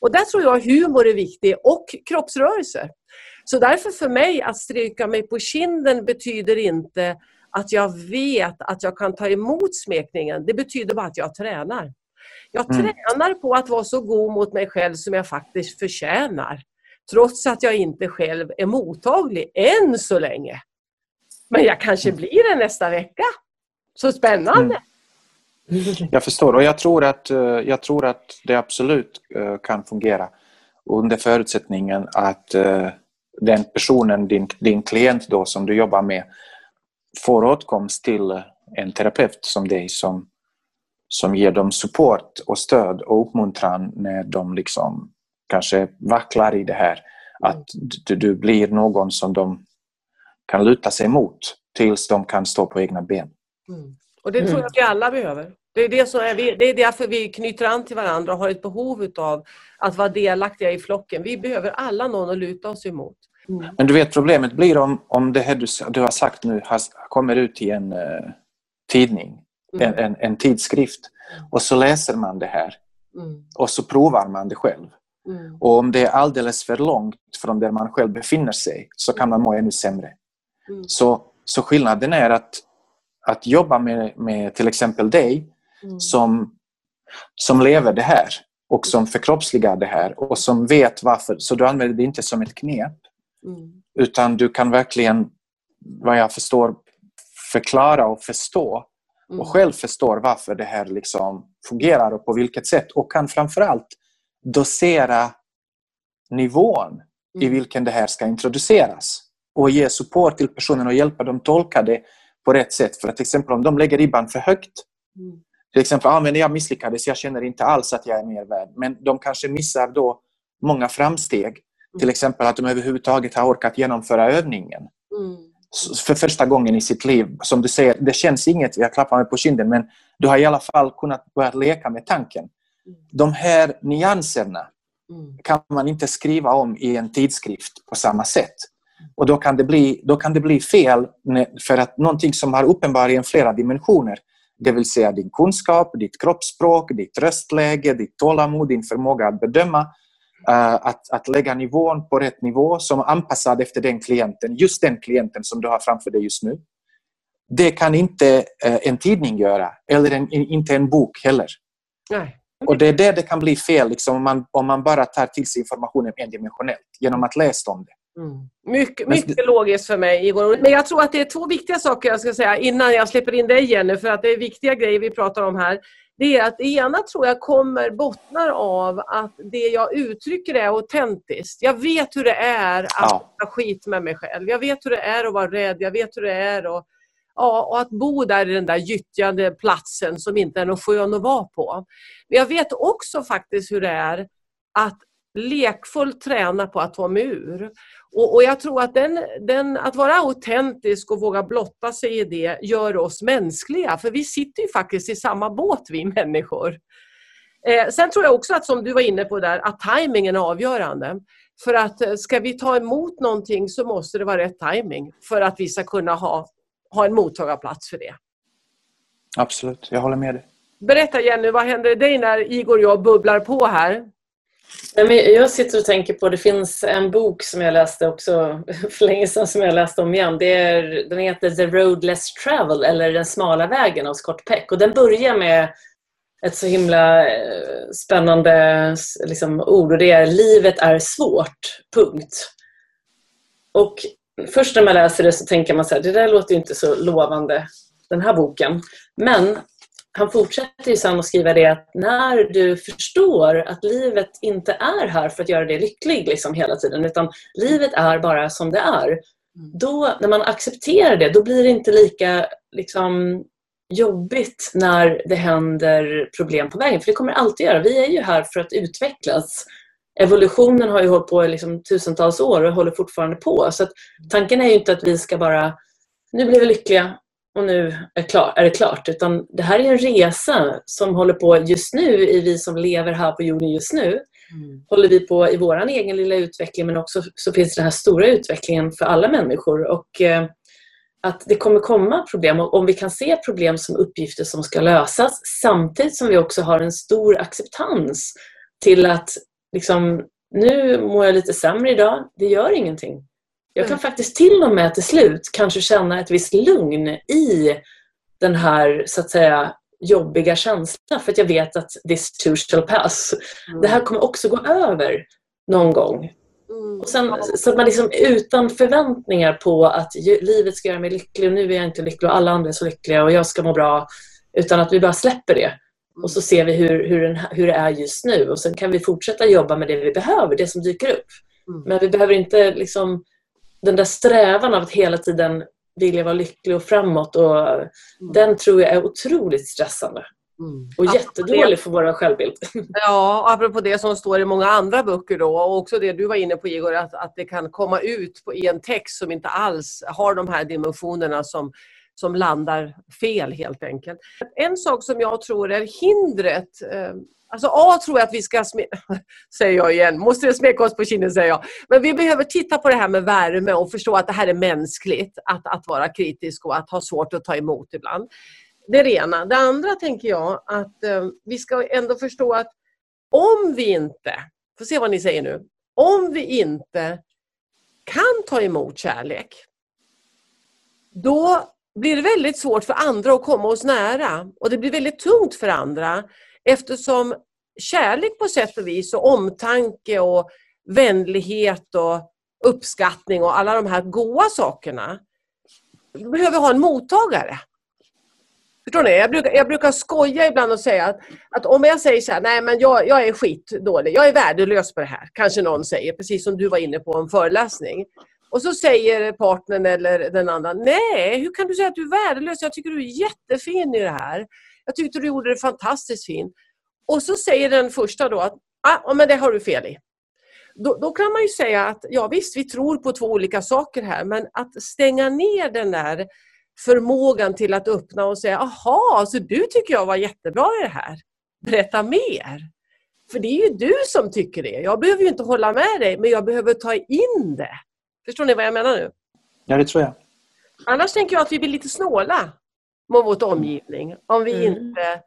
Och där tror jag humor är viktig och kroppsrörelser. Så därför för mig att stryka mig på kinden betyder inte att jag vet att jag kan ta emot smekningen. Det betyder bara att jag tränar. Jag mm. tränar på att vara så god mot mig själv som jag faktiskt förtjänar. Trots att jag inte själv är mottaglig än så länge. Men jag kanske mm. blir det nästa vecka. Så spännande! Mm. Jag förstår och jag tror, att, eh, jag tror att det absolut eh, kan fungera under förutsättningen att eh, den personen, din, din klient då som du jobbar med, får åtkomst till en terapeut som dig som, som ger dem support och stöd och uppmuntran när de liksom kanske vacklar i det här. Mm. Att du, du blir någon som de kan luta sig mot tills de kan stå på egna ben. Mm. Och det tror jag mm. att vi alla behöver. Det är, det, som är, det är därför vi knyter an till varandra och har ett behov av att vara delaktiga i flocken. Vi behöver alla någon att luta oss emot. Mm. Men du vet problemet blir om, om det här du, du har sagt nu har, kommer ut i en uh, tidning, mm. en, en, en, tidskrift och så läser man det här mm. och så provar man det själv. Mm. Och om det är alldeles för långt från där man själv befinner sig så kan man må ännu sämre. Mm. Så, så skillnaden är att, att jobba med, med till exempel dig mm. som, som lever det här och som förkroppsligar det här och som vet varför. Så du använder det inte som ett knep mm. utan du kan verkligen, vad jag förstår, förklara och förstå och mm. själv förstår varför det här liksom fungerar och på vilket sätt och kan framförallt dosera nivån mm. i vilken det här ska introduceras och ge support till personen och hjälpa dem tolka det på rätt sätt. För att till exempel om de lägger ribban för högt mm. till exempel, ah, men jag misslyckades, jag känner inte alls att jag är mer värd. Men de kanske missar då många framsteg. Mm. Till exempel att de överhuvudtaget har orkat genomföra övningen. Mm. För första gången i sitt liv. Som du säger, det känns inget, jag klappar mig på kinden, men du har i alla fall kunnat börja leka med tanken. De här nyanserna Mm. kan man inte skriva om i en tidskrift på samma sätt. Och då kan det bli, då kan det bli fel för att någonting som har uppenbarligen flera dimensioner, det vill säga din kunskap, ditt kroppsspråk, ditt röstläge, ditt tålamod, din förmåga att bedöma, eh, att, att lägga nivån på rätt nivå som är anpassad efter den klienten, just den klienten som du har framför dig just nu. Det kan inte eh, en tidning göra, eller en, inte en bok heller. Nej. Och det är där det kan bli fel liksom, om, man, om man bara tar till sig informationen endimensionellt genom att läsa om det. Mm. Mycket, mycket logiskt för mig Igor. Men jag tror att det är två viktiga saker jag ska säga innan jag släpper in dig Jenny, för att det är viktiga grejer vi pratar om här. Det är att det ena tror jag kommer bottnar av att det jag uttrycker är autentiskt. Jag vet hur det är att Ja. skit med mig själv. Jag vet hur det är att vara rädd. Jag vet hur det är att, ja, och att bo där i den där gyttjande platsen som inte är någon skön att vara på. Men jag vet också faktiskt hur det är att lekfullt träna på att ta mig ur. Och, och jag tror att, den, den, att vara autentisk och våga blotta sig i det gör oss mänskliga. För vi sitter ju faktiskt i samma båt vi människor. Eh, sen tror jag också att som du var inne på där, att tajmingen är avgörande. För att eh, ska vi ta emot någonting så måste det vara rätt timing för att vi ska kunna ha, ha en mottagarplats för det. Absolut, jag håller med dig. Berätta Jenny, vad händer dig när Igor och jag bubblar på här? Jag sitter och tänker på, det finns en bok som jag läste också *laughs* för länge sedan som jag läste om igen. Det är, den heter The Road Less Travel eller Den smala vägen av Scott Peck. Och den börjar med ett så himla eh, spännande liksom, ord och det är livet är svårt, punkt. Och först när man läser det så tänker man så här, det där låter inte så lovande, den här boken. Men han fortsätter ju sen att skriva det att när du förstår att livet inte är här för att göra dig lycklig liksom hela tiden, utan livet är bara som det är. Då, när man accepterar det, då blir det inte lika liksom, jobbigt när det händer problem på vägen. För det kommer det alltid göra. Vi är ju här för att utvecklas. Evolutionen har ju hållit på i liksom tusentals år och håller fortfarande på. Så tanken är ju inte att vi ska bara, nu blir vi lyckliga och nu är, klar, är det klart. Utan det här är en resa som håller på just nu, i vi som lever här på jorden just nu. Håller vi på i vår egen lilla utveckling men också så finns den här stora utvecklingen för alla människor. Och eh, att det kommer komma problem och om vi kan se problem som uppgifter som ska lösas samtidigt som vi också har en stor acceptans till att liksom, nu mår jag lite sämre idag, det gör ingenting. Jag kan faktiskt till och med till slut kanske känna ett visst lugn i den här så att säga jobbiga känslan för att jag vet att this too shall pass. Det här kommer också gå över någon gång. Mm. Och sen, så att man liksom utan förväntningar på att livet ska göra mig lycklig och nu är jag inte lycklig och alla andra är så lyckliga och jag ska må bra. Utan att vi bara släpper det. Och så ser vi hur, hur, den, hur det är just nu och sen kan vi fortsätta jobba med det vi behöver, det som dyker upp. Mm. Men vi behöver inte liksom den där strävan av att hela tiden vilja vara lycklig och framåt och den tror jag är otroligt stressande Mm. och Apropå jättedålig för vår självbild. *laughs* Ja, apropå det som står i många andra böcker då och också det du var inne på Igor, att, att det kan komma ut på, i en text som inte alls har de här dimensionerna som, som landar fel helt enkelt. En sak som jag tror är hindret eh, Alltså A tror jag att vi ska, sme- *laughs* säger jag igen, måste det smeka oss på kinden säger jag. Men vi behöver titta på det här med värme och förstå att det här är mänskligt, att, att vara kritisk och att ha svårt att ta emot ibland. Det är det ena. Det andra tänker jag att eh, vi ska ändå förstå att om vi inte, får se vad ni säger nu, om vi inte kan ta emot kärlek, då blir det väldigt svårt för andra att komma oss nära och det blir väldigt tungt för andra eftersom kärlek på sätt och vis och omtanke och vänlighet och uppskattning och alla de här goda sakerna behöver ha en mottagare. Förstår ni? Jag brukar, jag brukar skoja ibland och säga att, att om jag säger så här, nej men jag, jag är skitdålig, jag är värdelös på det här, kanske någon säger, precis som du var inne på en föreläsning. Och så säger partnern eller den andra, nej hur kan du säga att du är värdelös? Jag tycker du är jättefin i det här. Jag tyckte du gjorde det fantastiskt fint. Och så säger den första då att, ah, men det har du fel i. Då, då kan man ju säga att ja visst, vi tror på två olika saker här, men att stänga ner den där förmågan till att öppna och säga, aha, så du tycker jag var jättebra i det här. Berätta mer. För det är ju du som tycker det. Jag behöver ju inte hålla med dig, men jag behöver ta in det. Förstår ni vad jag menar nu? Ja, det tror jag. Annars tänker jag att vi blir lite snåla mot vår omgivning. Om vi Mm. inte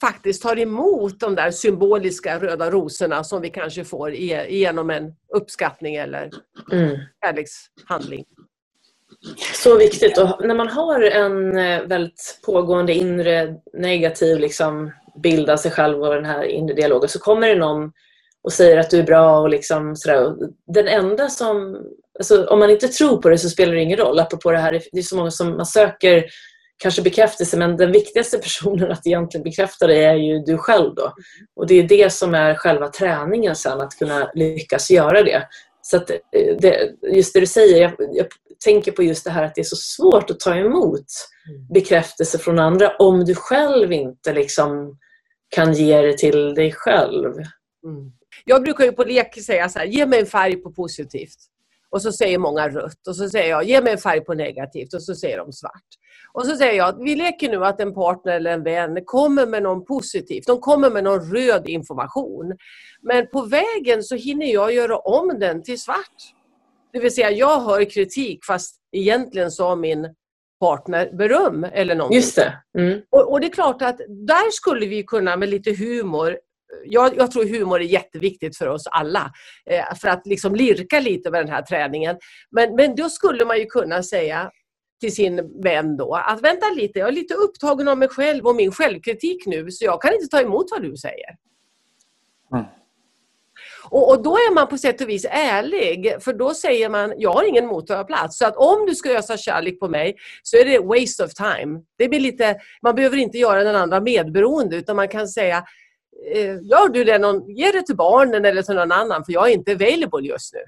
faktiskt tar emot de där symboliska röda rosorna som vi kanske får genom en uppskattning eller Mm. kärlekshandling. Så viktigt. Och när man har en eh, väldigt pågående inre negativ liksom, bild av sig själv och den här inre dialogen så kommer det någon och säger att du är bra och liksom sådär. Den enda som... Alltså, om man inte tror på det så spelar det ingen roll. Apropå det här, det är så många som man söker kanske bekräftelse men den viktigaste *laughs* personen att egentligen bekräfta det är ju du själv då. Och det är det som är själva träningen sen, att kunna lyckas göra det. Så att eh, det, just det du säger, jag, jag tänker på just det här att det är så svårt att ta emot bekräftelse från andra om du själv inte liksom kan ge det till dig själv. Mm. Jag brukar ju på lek säga så här, ge mig en färg på positivt. Och så säger många rött. Och så säger jag, ge mig en färg på negativt. Och så säger de svart. Och så säger jag, vi leker nu att en partner eller en vän kommer med någon positivt. De kommer med någon röd information. Men på vägen så hinner jag göra om den till svart. Det vill säga, jag hör kritik fast egentligen sa min partner beröm eller någonting. Just det. Mm. Och, och det är klart att där skulle vi kunna med lite humor jag, jag tror humor är jätteviktigt för oss alla. Eh, för att liksom lirka lite med den här träningen. Men, men då skulle man ju kunna säga till sin vän då att vänta lite, jag är lite upptagen av mig själv och min självkritik nu så jag kan inte ta emot vad du säger. Mm. Och, och då är man på sätt och vis ärlig för då säger man jag har ingen mottagarplats. Så att om du ska ösa kärlek på mig så är det waste of time. Det blir lite, man behöver inte göra den andra medberoende utan man kan säga gör du det någon, ge det till barnen eller till någon annan för jag är inte available just nu.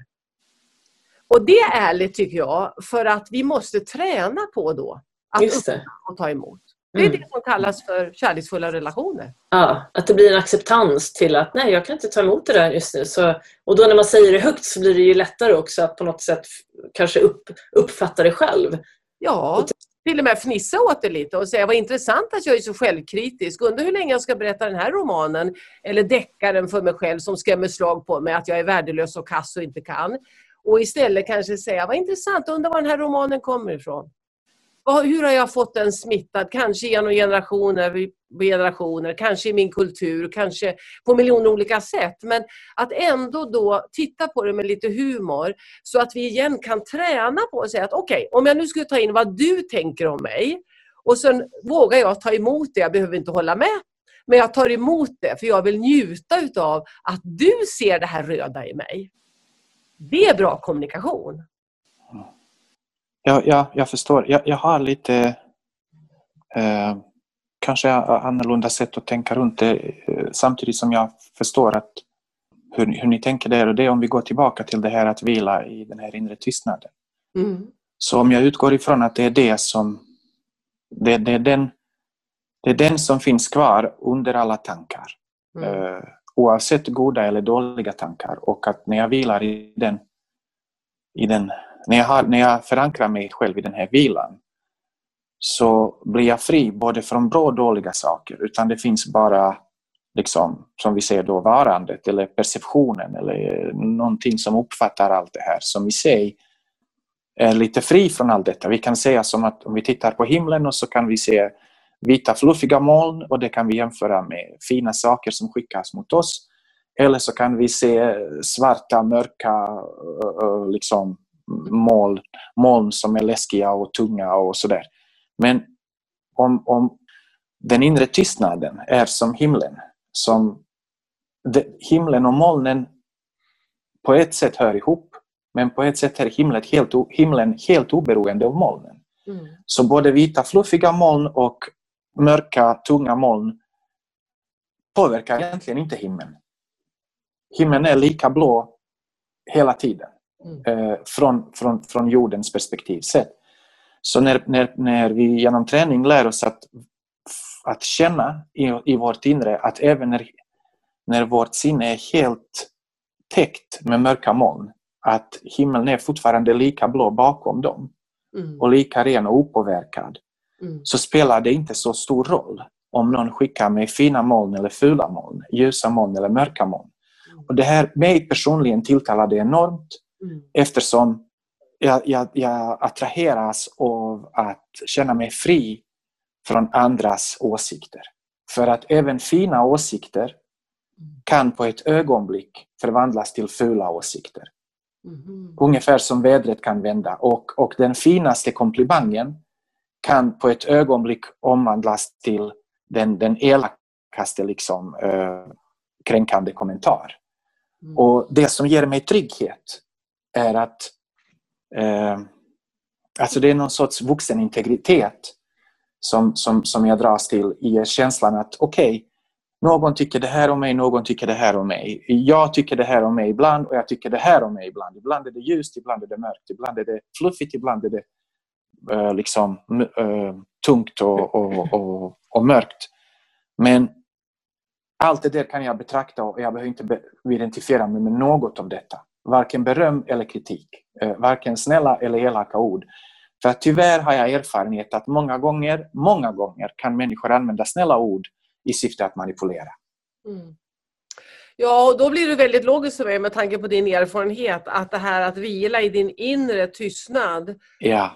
Och det är ärligt tycker jag för att vi måste träna på då att uppskatta och ta emot. Det är Mm. det som kallas för kärleksfulla relationer. Ja, att det blir en acceptans till att nej, jag kan inte ta emot det där just nu. Så, och då när man säger det högt så blir det ju lättare också att på något sätt kanske upp, uppfatta det själv. Ja, till och med fnissa åt det lite och säga vad intressant att jag är så självkritisk. Undrar hur länge jag ska berätta den här romanen eller deckaren för mig själv som skrämmer slag på mig att jag är värdelös och kass och inte kan. Och istället kanske säga vad intressant, undrar var den här romanen kommer ifrån. Hur har jag fått den smittad? Kanske genom generationer, generationer, kanske i min kultur, kanske på miljoner olika sätt. Men att ändå då titta på det med lite humor så att vi igen kan träna på att säga att okej, om jag nu skulle ta in vad du tänker om mig och sen vågar jag ta emot det, jag behöver inte hålla med, men jag tar emot det för jag vill njuta utav att du ser det här röda i mig. Det är bra kommunikation. Ja, ja, jag förstår. Jag, jag har lite eh, kanske annorlunda sätt att tänka runt det eh, samtidigt som jag förstår att hur, hur ni tänker där. Och det är om vi går tillbaka till det här att vila i den här inre tystnaden. Mm. Så om jag utgår ifrån att det är det som det, det, är, den, det är den som finns kvar under alla tankar. Mm. Eh, oavsett goda eller dåliga tankar. Och att när jag vilar i den, i den när, jag har, när jag förankrar mig själv i den här vilan så blir jag fri både från bra och dåliga saker. Utan det finns bara, liksom, som vi säger då, varandet eller perceptionen eller någonting som uppfattar allt det här som i sig är lite fri från allt detta. Vi kan säga som att om vi tittar på himlen och så kan vi se vita fluffiga moln och det kan vi jämföra med fina saker som skickas mot oss. Eller så kan vi se svarta, mörka liksom, moln, moln som är läskiga och tunga och sådär. Men om, om den inre tystnaden är som himlen, som de, himlen och molnen på ett sätt hör ihop, men på ett sätt är himlen helt, himlen helt oberoende av molnen. Mm. Så både vita fluffiga moln och mörka, tunga moln påverkar egentligen inte himlen. Himlen är lika blå hela tiden. Mm. Eh, från, från, från jordens perspektiv sett. Så när, när, när vi genom träning lär oss att, att känna i, i vårt inre att även när, när vårt sinne är helt täckt med mörka moln att himlen är fortfarande lika blå bakom dem Mm. och lika ren och opåverkad Mm. så spelar det inte så stor roll om någon skickar mig fina moln eller fula moln, ljusa moln eller mörka moln. Och det här, mig personligen tilltalar det enormt Mm. eftersom jag, jag, jag attraheras av att känna mig fri från andras åsikter. För att även fina åsikter kan på ett ögonblick förvandlas till fula åsikter. Mhm. Ungefär som vädret kan vända. Och, och den finaste komplimangen kan på ett ögonblick omvandlas till den, den elakaste liksom, eh, kränkande kommentar. Mm. Och det som ger mig trygghet är att eh, alltså det är någon sorts vuxenintegritet som, som, som jag dras till i känslan att okej, någon tycker det här om mig, någon tycker det här om mig. Jag tycker det här om mig ibland och jag tycker det här om mig ibland. Ibland är det ljust, ibland är det mörkt, ibland är det fluffigt, ibland är det eh, liksom eh, tungt och, och, och, och mörkt. Men allt det där kan jag betrakta och jag behöver inte be- identifiera mig med något av detta. Varken beröm eller kritik. Eh, varken snälla eller elaka ord. För tyvärr har jag erfarenhet att många gånger, många gånger kan människor använda snälla ord i syfte att manipulera. Mm. Ja, och då blir det väldigt logiskt för mig med tanke på din erfarenhet att det här att vila i din inre tystnad Ja,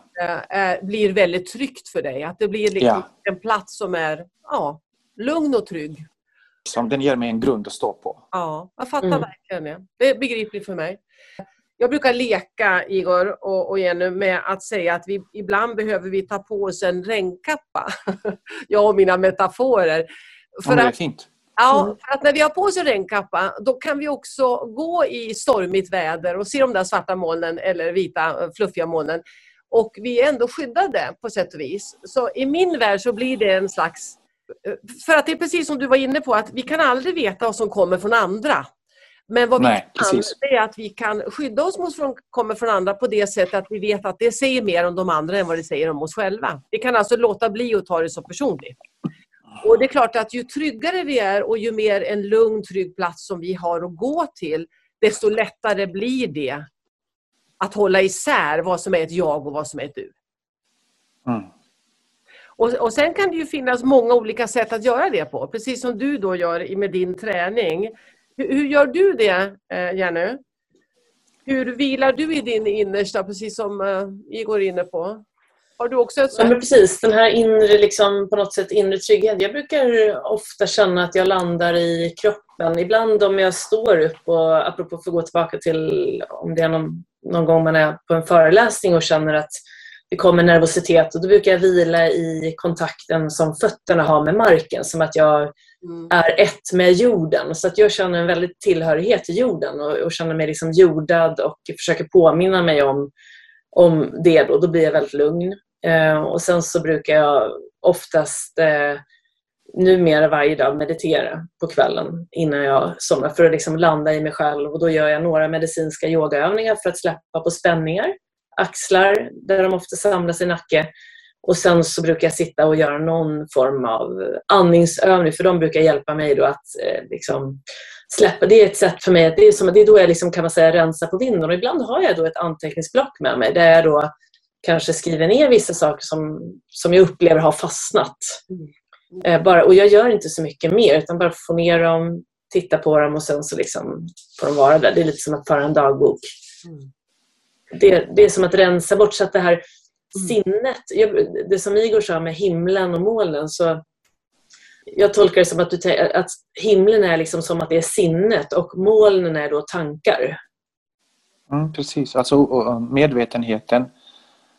är- blir väldigt tryggt för dig. Att det blir liksom en plats som är ja, lugn och trygg. Som den ger mig en grund att stå på. Ja, jag fattar Mm. verkligen det. Det är begripligt för mig. Jag brukar leka, Igor och, och Jenny, med att säga att vi, ibland behöver vi ta på oss en regnkappa. *laughs* jag och mina metaforer. Ja, För men det är att, fint. ja, Mm. för att när vi har på oss en regnkappa, då kan vi också gå i stormigt väder och se de där svarta molnen eller vita eh, fluffiga molnen. Och vi är ändå skyddade på sätt och vis. Så i min värld så blir det en slags för att det är precis som du var inne på, att vi kan aldrig veta vad som kommer från andra. Men vad Nej, vi kan, precis. det är att vi kan skydda oss mot från kommer från andra på det sättet att vi vet att det säger mer om de andra än vad det säger om oss själva. Vi kan alltså låta bli att ta det så personligt. Och det är klart att ju tryggare vi är och ju mer en lugn, trygg plats som vi har att gå till, desto lättare blir det att hålla isär vad som är ett jag och vad som är ett du. Mm. Och, och sen kan det ju finnas många olika sätt att göra det på, precis som du då gör med din träning. Hur, hur gör du det, eh, Jenny? Hur vilar du i din innersta, precis som eh, Igor är inne på? Har du också ett Ja, sätt? men precis, den här inre, liksom, på något sätt inre trygghet. Jag brukar ofta känna att jag landar i kroppen. Ibland om jag står upp, och apropå för att gå tillbaka till om det är någon, någon gång man är på en föreläsning och känner att det kommer nervositet, och då brukar jag vila i kontakten som fötterna har med marken, som att jag Mm. är ett med jorden. Så att jag känner en väldigt tillhörighet till jorden och, och känner mig liksom jordad och försöker påminna mig om, om det. Då. då blir jag väldigt lugn. Eh, och sen så brukar jag oftast eh, numera varje dag meditera på kvällen innan jag somnar för att liksom landa i mig själv. Och då gör jag några medicinska yogaövningar för att släppa på spänningar. Axlar, där de ofta samlas i nacke. Och sen så brukar jag sitta och göra någon form av andningsövning för de brukar hjälpa mig då att eh, liksom släppa. Det är ett sätt för mig, det är, som, det är då jag liksom, kan man säga rensar på vinden. Och ibland har jag då ett anteckningsblock med mig där jag då kanske skriver ner vissa saker som, som jag upplever har fastnat. Eh, bara, och jag gör inte så mycket mer utan bara få ner dem, titta på dem och sen så liksom får de vara där. Det är lite som att föra en dagbok. Mm. Det, det är som att rensa bort så att det här sinnet, jag, det som Igor sa med himlen och molnen, så jag tolkar det som att, du, att himlen är liksom som att det är sinnet och molnen är då tankar. Mm, precis, alltså och, och medvetenheten.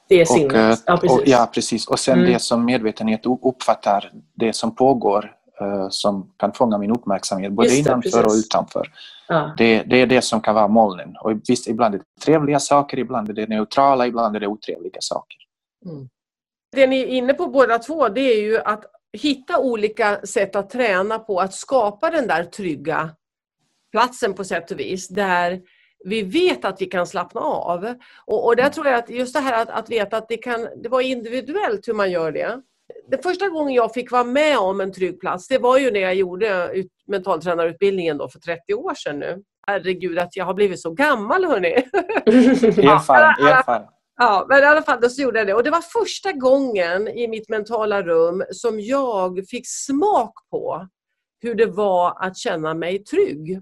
Det är Och, sinnet. eh, ja, precis. och, ja, precis. Och sen Mm. det som medvetenhet uppfattar, det som pågår som kan fånga min uppmärksamhet, både det, innanför och precis. utanför. ja. Det, det är det som kan vara molnen. Och visst, ibland är det trevliga saker, ibland är det neutrala, ibland är det otrevliga saker. Det ni är inne på båda två, det är ju att hitta olika sätt att träna på att skapa den där trygga platsen på sätt och vis, där vi vet att vi kan slappna av. Och, och där tror jag att just det här att, att veta att det kan det var individuellt hur man gör det. Den första gången jag fick vara med om en trygg plats, det var ju när jag gjorde ut, mentaltränarutbildningen då för 30 år sedan nu. Herregud att jag har blivit så gammal hörni. *laughs* Erfaren, alla- erfaren. Ja, men i alla fall så gjorde jag det. Och det var första gången i mitt mentala rum som jag fick smak på hur det var att känna mig trygg.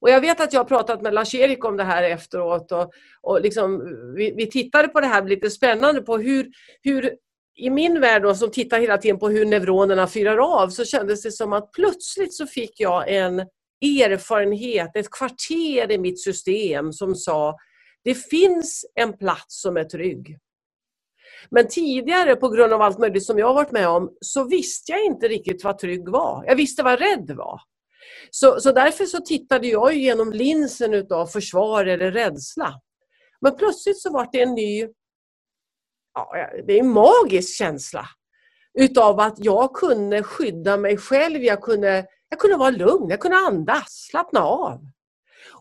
Och jag vet att jag har pratat med Lars-Erik om det här efteråt och, och liksom, vi, vi tittade på det här lite spännande på hur, hur i min värld då, som tittar hela tiden på hur neuronerna fyrar av så kändes det som att plötsligt så fick jag en erfarenhet, ett kvarter i mitt system som sa det finns en plats som är trygg. Men tidigare på grund av allt möjligt som jag har varit med om så visste jag inte riktigt vad trygg var. Jag visste vad rädd var. Så, så därför så tittade jag genom linsen utav försvar eller rädsla. Men plötsligt så var det en ny, ja, det är en magisk känsla utav att jag kunde skydda mig själv, jag kunde, jag kunde vara lugn, jag kunde andas, slappna av.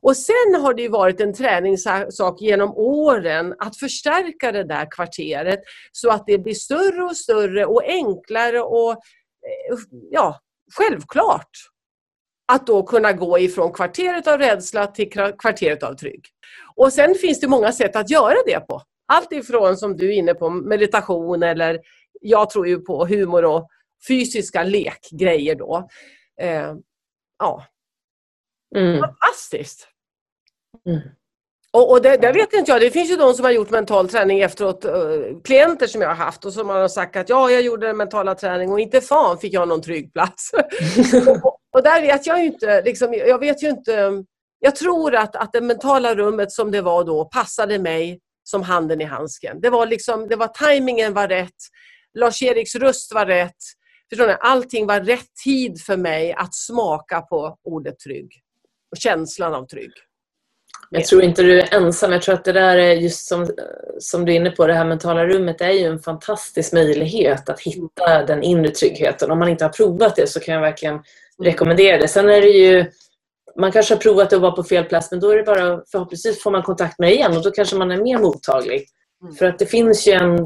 Och sen har det varit en träningssak genom åren att förstärka det där kvarteret så att det blir större och större och enklare och eh, ja, självklart att då kunna gå ifrån kvarteret av rädsla till kvarteret av trygg. Och sen finns det många sätt att göra det på. Allt ifrån som du är inne på meditation eller jag tror ju på humor och fysiska lekgrejer då. Eh, ja. Mm. Fantastiskt! Mm. Och, och det, det, vet inte jag, det finns ju de som har gjort mental träning efteråt, uh, klienter som jag har haft och som har sagt att ja, jag gjorde den mentala träning och inte fan fick jag någon trygg plats. *laughs* och, och, där vet jag ju inte, liksom, jag vet ju inte, jag tror att, att det mentala rummet som det var då passade mig som handen i handsken. Det var liksom, det var tajmingen var rätt, Lars-Eriks röst var rätt, förstår ni? Allting var rätt tid för mig att smaka på ordet trygg och känslan av trygg. Jag tror inte du är ensam. Jag tror att det där är just som, som du är inne på, det här mentala rummet är ju en fantastisk möjlighet att hitta den inre tryggheten. Om man inte har provat det så kan jag verkligen rekommendera det. Sen är det ju man kanske har provat att vara på fel plats men då är det bara förhoppningsvis får man kontakt med igen och då kanske man är mer mottaglig. Mm. För att det finns ju en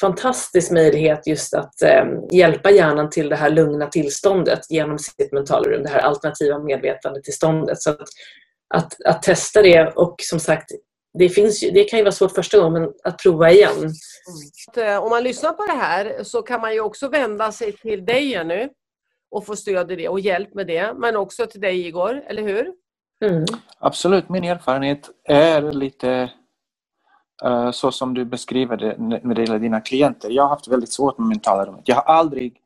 fantastisk möjlighet just att eh, hjälpa hjärnan till det här lugna tillståndet genom sitt mentala rum, det här alternativa medvetandetillståndet. Så att att, att testa det och som sagt, det, finns ju, det kan ju vara svårt första gången, men att prova igen. Mm. Eh, om man lyssnar på det här så kan man ju också vända sig till dig Jenny och få stöd i det och hjälp med det, men också till dig Igor, eller hur? Mm. Absolut, min erfarenhet är lite uh, så som du beskriver det när det gäller dina klienter. Jag har haft väldigt svårt med mentala rummet. Jag har aldrig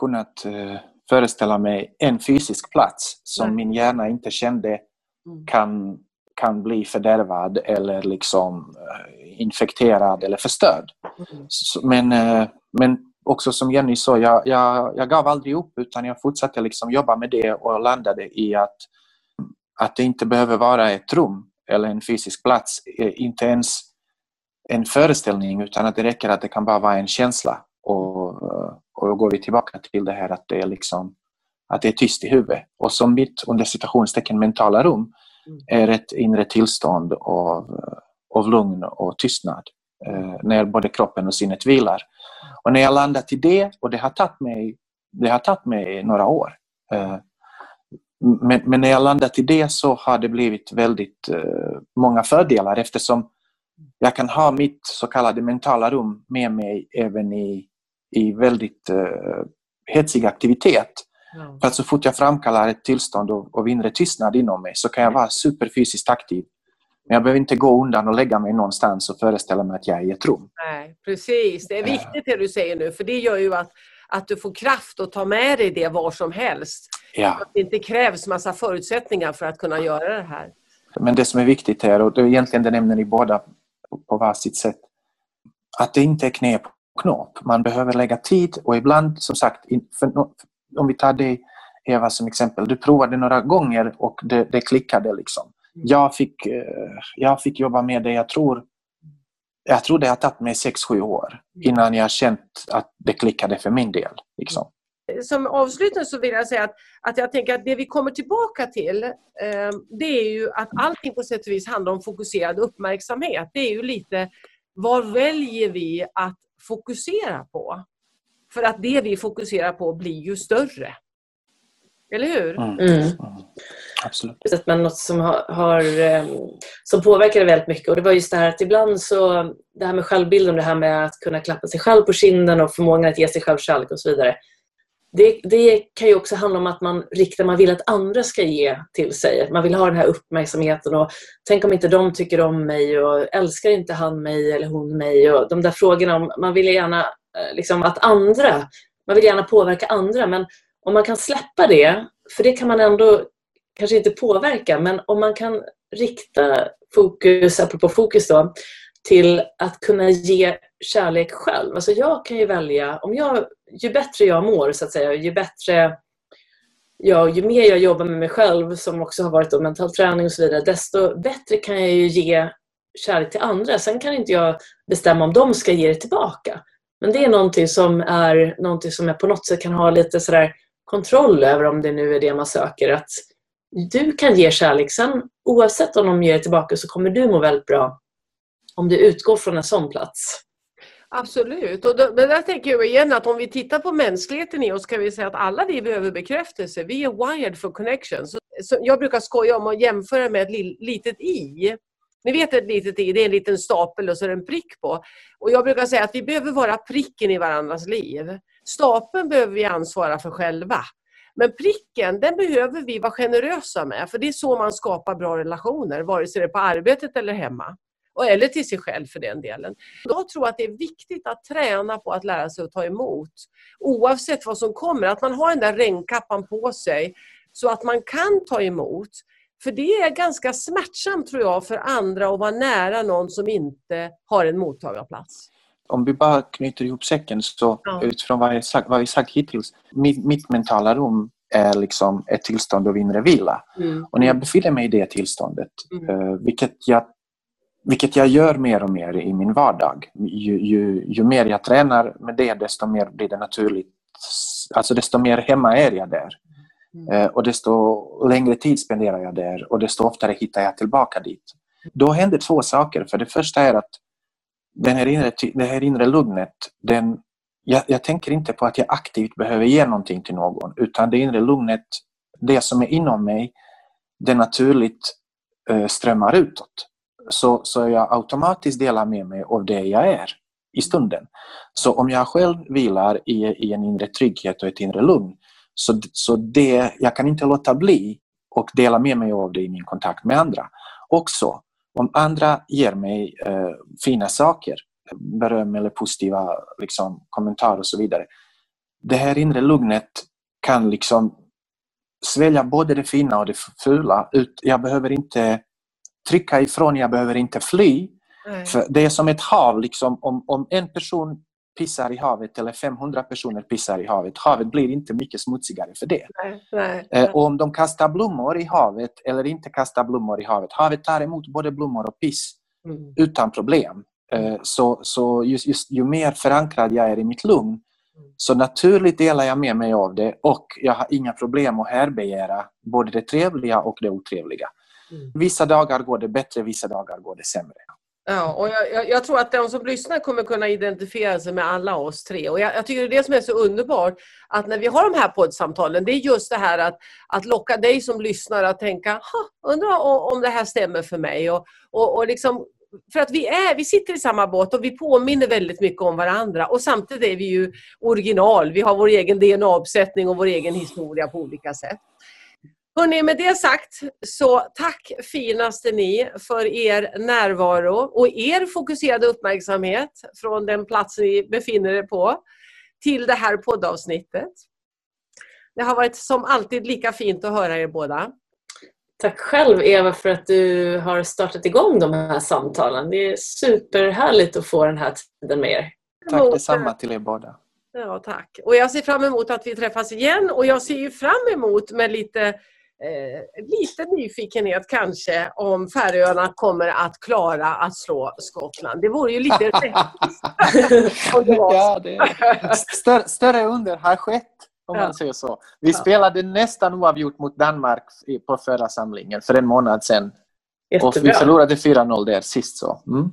kunnat uh, föreställa mig en fysisk plats som Nej. min hjärna inte kände Mm. kan, kan bli fördärvad eller liksom eh, infekterad eller förstörd. Mm. Men, eh, men också som Jenny sa, jag, jag, jag gav aldrig upp utan jag fortsatte liksom jobba med det och landade i att, att det inte behöver vara ett rum eller en fysisk plats, eh, inte ens en föreställning utan att det räcker att det kan bara vara en känsla. Och, och då går vi tillbaka till det här att det är liksom att det är tyst i huvudet. Och som mitt under citationstecken mentala rum mm. är ett inre tillstånd av, av lugn och tystnad eh, när både kroppen och sinnet vilar. Och när jag landat i det, och det har tagit mig, det har tagit mig några år, eh, men, men, när jag landat i det så har det blivit väldigt eh, många fördelar eftersom jag kan ha mitt så kallade mentala rum med mig även i, i väldigt eh, hetsig aktivitet. Ja. För att så fort jag framkallar ett tillstånd av, av inre tystnad inom mig så kan jag vara superfysiskt aktiv. Men jag behöver inte gå undan och lägga mig någonstans och föreställa mig att jag är i ett rum. Nej, precis, det är viktigt det du säger nu för det gör ju att, att du får kraft att ta med dig det var som helst. Ja. Att det inte krävs massa förutsättningar för att kunna göra det här. Men det som är viktigt här, och det är egentligen det nämner ni båda på varsitt sätt, att det inte är knep och knåp. Man behöver lägga tid och ibland, som sagt, för, om vi tar dig Eva som exempel, du provade några gånger och det, det klickade. Liksom. Mm. Jag, fick, eh, jag fick jobba med det, jag tror, jag tror det har tagit mig 6-7 år mm. innan jag känt att det klickade för min del. Liksom. Som avslutning så vill jag säga att, att jag tänker att det vi kommer tillbaka till eh, det är ju att allting på sätt och vis handlar om fokuserad uppmärksamhet. Det är ju lite vad väljer vi att fokusera på? För att det vi fokuserar på blir ju större. Eller hur? Mm. Mm. Absolut. Men något som, har, har, eh, som påverkade väldigt mycket. Och det var just det här att ibland så, det här med självbilden, det här med att kunna klappa sig själv på kinden och förmågan att ge sig själv kärlek och så vidare. Det, det, kan ju också handla om att man riktar, man vill att andra ska ge till sig. Man vill ha den här uppmärksamheten och tänk om inte de tycker om mig och älskar inte han mig eller hon mig och de där frågorna. Om, man vill gärna eh, liksom att andra, man vill gärna påverka andra men om man kan släppa det, för det kan man ändå kanske inte påverka, men om man kan rikta fokus, apropå fokus då, till att kunna ge kärlek själv. Alltså jag kan ju välja, om jag, ju bättre jag mår så att säga, ju bättre jag, ju mer jag jobbar med mig själv som också har varit mental träning och så vidare, desto bättre kan jag ju ge kärlek till andra. Sen kan inte jag bestämma om de ska ge det tillbaka. Men det är någonting som är någonting som jag på något sätt kan ha lite sådär kontroll över om det nu är det man söker. Att du kan ge kärlek. Sen oavsett om de ger det tillbaka så kommer du må väldigt bra om du utgår från en sån plats. Absolut. Och då, men där tänker jag igen att om vi tittar på mänskligheten i oss kan vi säga att alla vi behöver bekräftelse. Vi är wired for connection. Så, så jag brukar skoja om att jämföra med ett litet i. Ni vet ett litet i, det är en liten stapel och så är det en prick på. Och jag brukar säga att vi behöver vara pricken i varandras liv. Stapeln behöver vi ansvara för själva. Men pricken, den behöver vi vara generösa med, för det är så man skapar bra relationer, vare sig det är på arbetet eller hemma. Eller till sig själv för den delen. Jag tror att det är viktigt att träna på att lära sig att ta emot. Oavsett vad som kommer, att man har den där regnkappan på sig så att man kan ta emot. För det är ganska smärtsamt tror jag för andra att vara nära någon som inte har en mottagarplats om vi bara knyter ihop säcken så ja. utifrån vad, jag sagt, vad vi sagt hittills. Mitt, mitt mentala rum är liksom ett tillstånd av inre vila. Mm. Och när jag befinner mig i det tillståndet, mm. uh, vilket, jag, vilket jag gör mer och mer i min vardag. Ju, ju, ju mer jag tränar med det, desto mer blir det naturligt. Alltså desto mer hemma är jag där. Mm. Uh, och desto längre tid spenderar jag där och desto oftare hittar jag tillbaka dit. Då händer två saker. För det första är att den här inre, det här inre lugnet, den, jag, jag, tänker inte på att jag aktivt behöver ge någonting till någon, utan det inre lugnet, det som är inom mig, det naturligt eh, strömmar utåt. Så, så jag automatiskt delar med mig av det jag är i stunden. Så om jag själv vilar i, i en inre trygghet och ett inre lugn, så, så det, jag kan inte låta bli och dela med mig av det i min kontakt med andra. Också om andra ger mig eh, fina saker, beröm eller positiva liksom, kommentarer och så vidare. Det här inre lugnet kan liksom svälja både det fina och det fula. Jag behöver inte trycka ifrån, jag behöver inte fly. För det är som ett hav. Liksom, om, om en person pissar i havet eller 500 personer pissar i havet. Havet blir inte mycket smutsigare för det. Nej, nej, eh, nej. Och om de kastar blommor i havet eller inte kastar blommor i havet. Havet tar emot både blommor och piss mm. utan problem. Eh, så, så just, just, ju mer förankrad jag är i mitt lugn mm. så naturligt delar jag med mig av det och jag har inga problem att härbegära både det trevliga och det otrevliga. Mm. Vissa dagar går det bättre, vissa dagar går det sämre. Ja, och jag, jag, jag, tror att de som lyssnar kommer kunna identifiera sig med alla oss tre. Och jag, jag, tycker det är det som är så underbart, att när vi har de här poddsamtalen, det är just det här att, att locka dig som lyssnar att tänka, undrar om det här stämmer för mig. Och, och, och liksom, för att vi, är, vi sitter i samma båt och vi påminner väldigt mycket om varandra och samtidigt är vi ju original. Vi har vår egen DNA-uppsättning och vår egen historia på olika sätt. Hörrni, med det sagt så tack finaste ni för er närvaro och er fokuserade uppmärksamhet från den plats ni befinner er på till det här poddavsnittet. Det har varit som alltid lika fint att höra er båda. Tack själv Eva för att du har startat igång de här samtalen. Det är superhärligt att få den här tiden med er. Tack detsamma till er båda. Ja, tack. Och jag ser fram emot att vi träffas igen och jag ser ju fram emot med lite eh, lite nyfikenhet kanske om Färöarna kommer att klara att slå Skottland. Det vore ju lite *laughs* rättvist. *laughs* ja, större, större under har skett om ja. man säger så. Vi ja. spelade nästan oavgjort mot Danmark på förra samlingen för en månad sedan. Jättebra. Och vi förlorade 4-0 där sist. Så. Mm.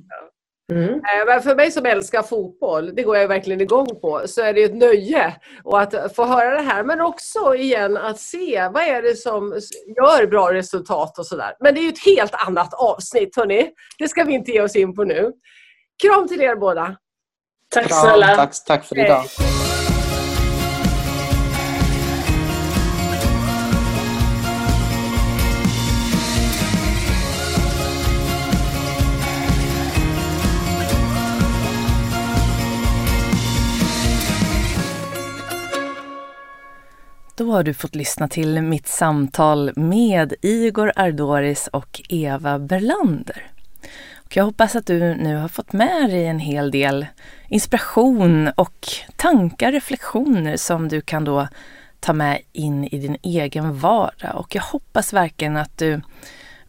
Mm. Eh, men för mig som älskar fotboll, det går jag verkligen igång på, så är det ett nöje och att få höra det här. Men också igen att se vad är det som gör bra resultat och sådär. Men det är ju ett helt annat avsnitt hörni. Det ska vi inte ge oss in på nu. Kram till er båda! Tack snälla! Tack, tack för idag! Då har du fått lyssna till mitt samtal med Igor Ardoris och Eva Berlander. Och jag hoppas att du nu har fått med dig en hel del inspiration och tankar, reflektioner som du kan då ta med in i din egen vardag. Och jag hoppas verkligen att du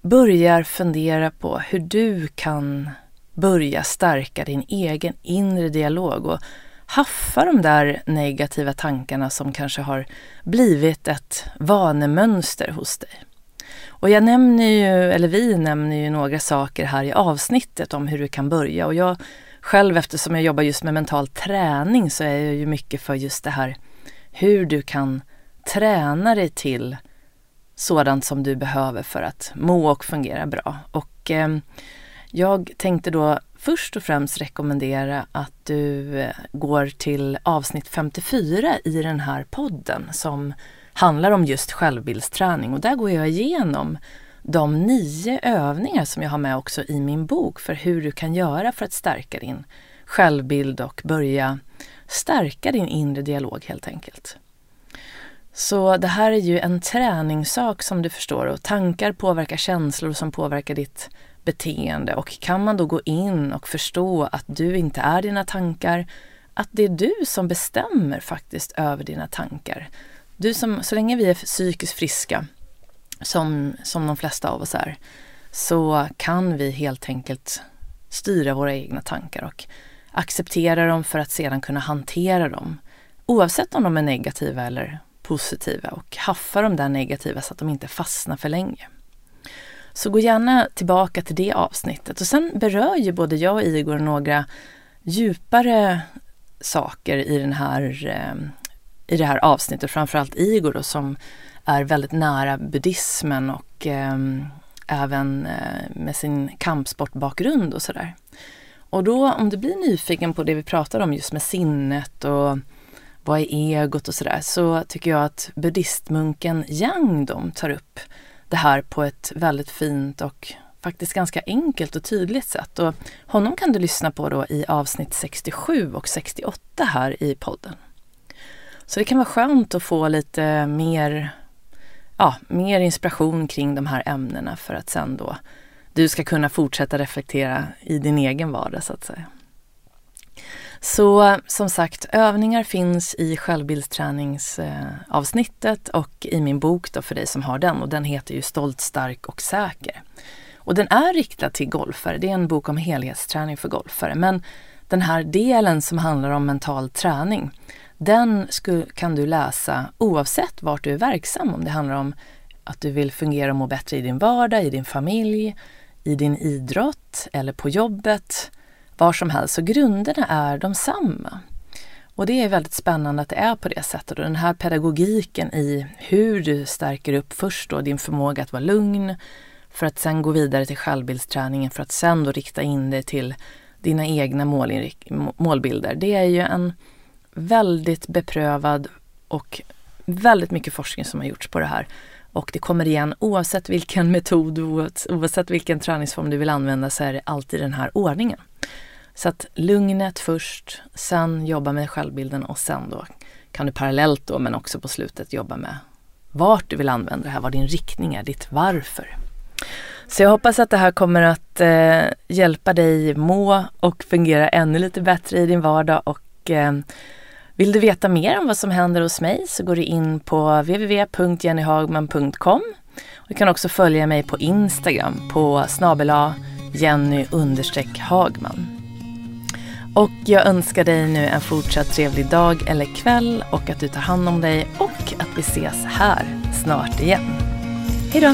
börjar fundera på hur du kan börja stärka din egen inre dialog och haffa de där negativa tankarna som kanske har blivit ett vanemönster hos dig. Och jag nämner ju, eller vi nämner ju några saker här i avsnittet om hur du kan börja och jag själv eftersom jag jobbar just med mental träning så är jag ju mycket för just det här hur du kan träna dig till sådant som du behöver för att må och fungera bra. Och eh, jag tänkte då först och främst rekommendera att du eh, går till avsnitt 54 i den här podden som handlar om just självbildsträning och där går jag igenom de nio övningar som jag har med också i min bok för hur du kan göra för att stärka din självbild och börja stärka din inre dialog helt enkelt. Så det här är ju en träningssak som du förstår och tankar påverkar känslor som påverkar ditt beteende och kan man då gå in och förstå att du inte är dina tankar, att det är du som bestämmer faktiskt över dina tankar. Du som, så länge vi är psykiskt friska, som, som de flesta av oss är, så kan vi helt enkelt styra våra egna tankar och acceptera dem för att sedan kunna hantera dem. Oavsett om de är negativa eller positiva och haffa de där negativa så att de inte fastnar för länge. Så gå gärna tillbaka till det avsnittet. Och sen berör ju både jag och Igor några djupare saker i, den här, eh, i det här avsnittet. Framförallt Igor då, som är väldigt nära buddhismen och eh, även eh, med sin kampsportbakgrund och sådär. Och då om du blir nyfiken på det vi pratar om just med sinnet och vad är egot och sådär så tycker jag att buddhistmunken Yang de tar upp det här på ett väldigt fint och faktiskt ganska enkelt och tydligt sätt. Och honom kan du lyssna på då i avsnitt 67 och 68 här i podden. Så det kan vara skönt att få lite mer, ja, mer inspiration kring de här ämnena för att sen då du ska kunna fortsätta reflektera i din egen vardag så att säga. Så som sagt, övningar finns i självbildsträningsavsnittet och i min bok då för dig som har den och den heter ju Stolt, stark och säker. Och den är riktad till golfare. Det är en bok om helhetsträning för golfare. Men den här delen som handlar om mental träning, den kan du läsa oavsett vart du är verksam. Om det handlar om att du vill fungera och må bättre i din vardag, i din familj, i din idrott eller på jobbet var som helst. Så grunderna är de samma. Och det är väldigt spännande att det är på det sättet. Och den här pedagogiken i hur du stärker upp först då din förmåga att vara lugn för att sen gå vidare till självbildsträningen för att sen då rikta in dig till dina egna målbilder. Det är ju en väldigt beprövad och väldigt mycket forskning som har gjorts på det här. Och det kommer igen oavsett vilken metod, oavsett vilken träningsform du vill använda så är det alltid den här ordningen. Så att lugnet först, sen jobba med självbilden och sen då kan du parallellt då men också på slutet jobba med vart du vill använda det här, vad din riktning är, ditt varför. Så jag hoppas att det här kommer att eh, hjälpa dig må och fungera ännu lite bättre i din vardag och eh, vill du veta mer om vad som händer hos mig så går du in på www.jennyhagman.com. Du kan också följa mig på Instagram på snabela Jenny Hagman. Och jag önskar dig nu en fortsatt trevlig dag eller kväll och att du tar hand om dig och att vi ses här snart igen. Hejdå!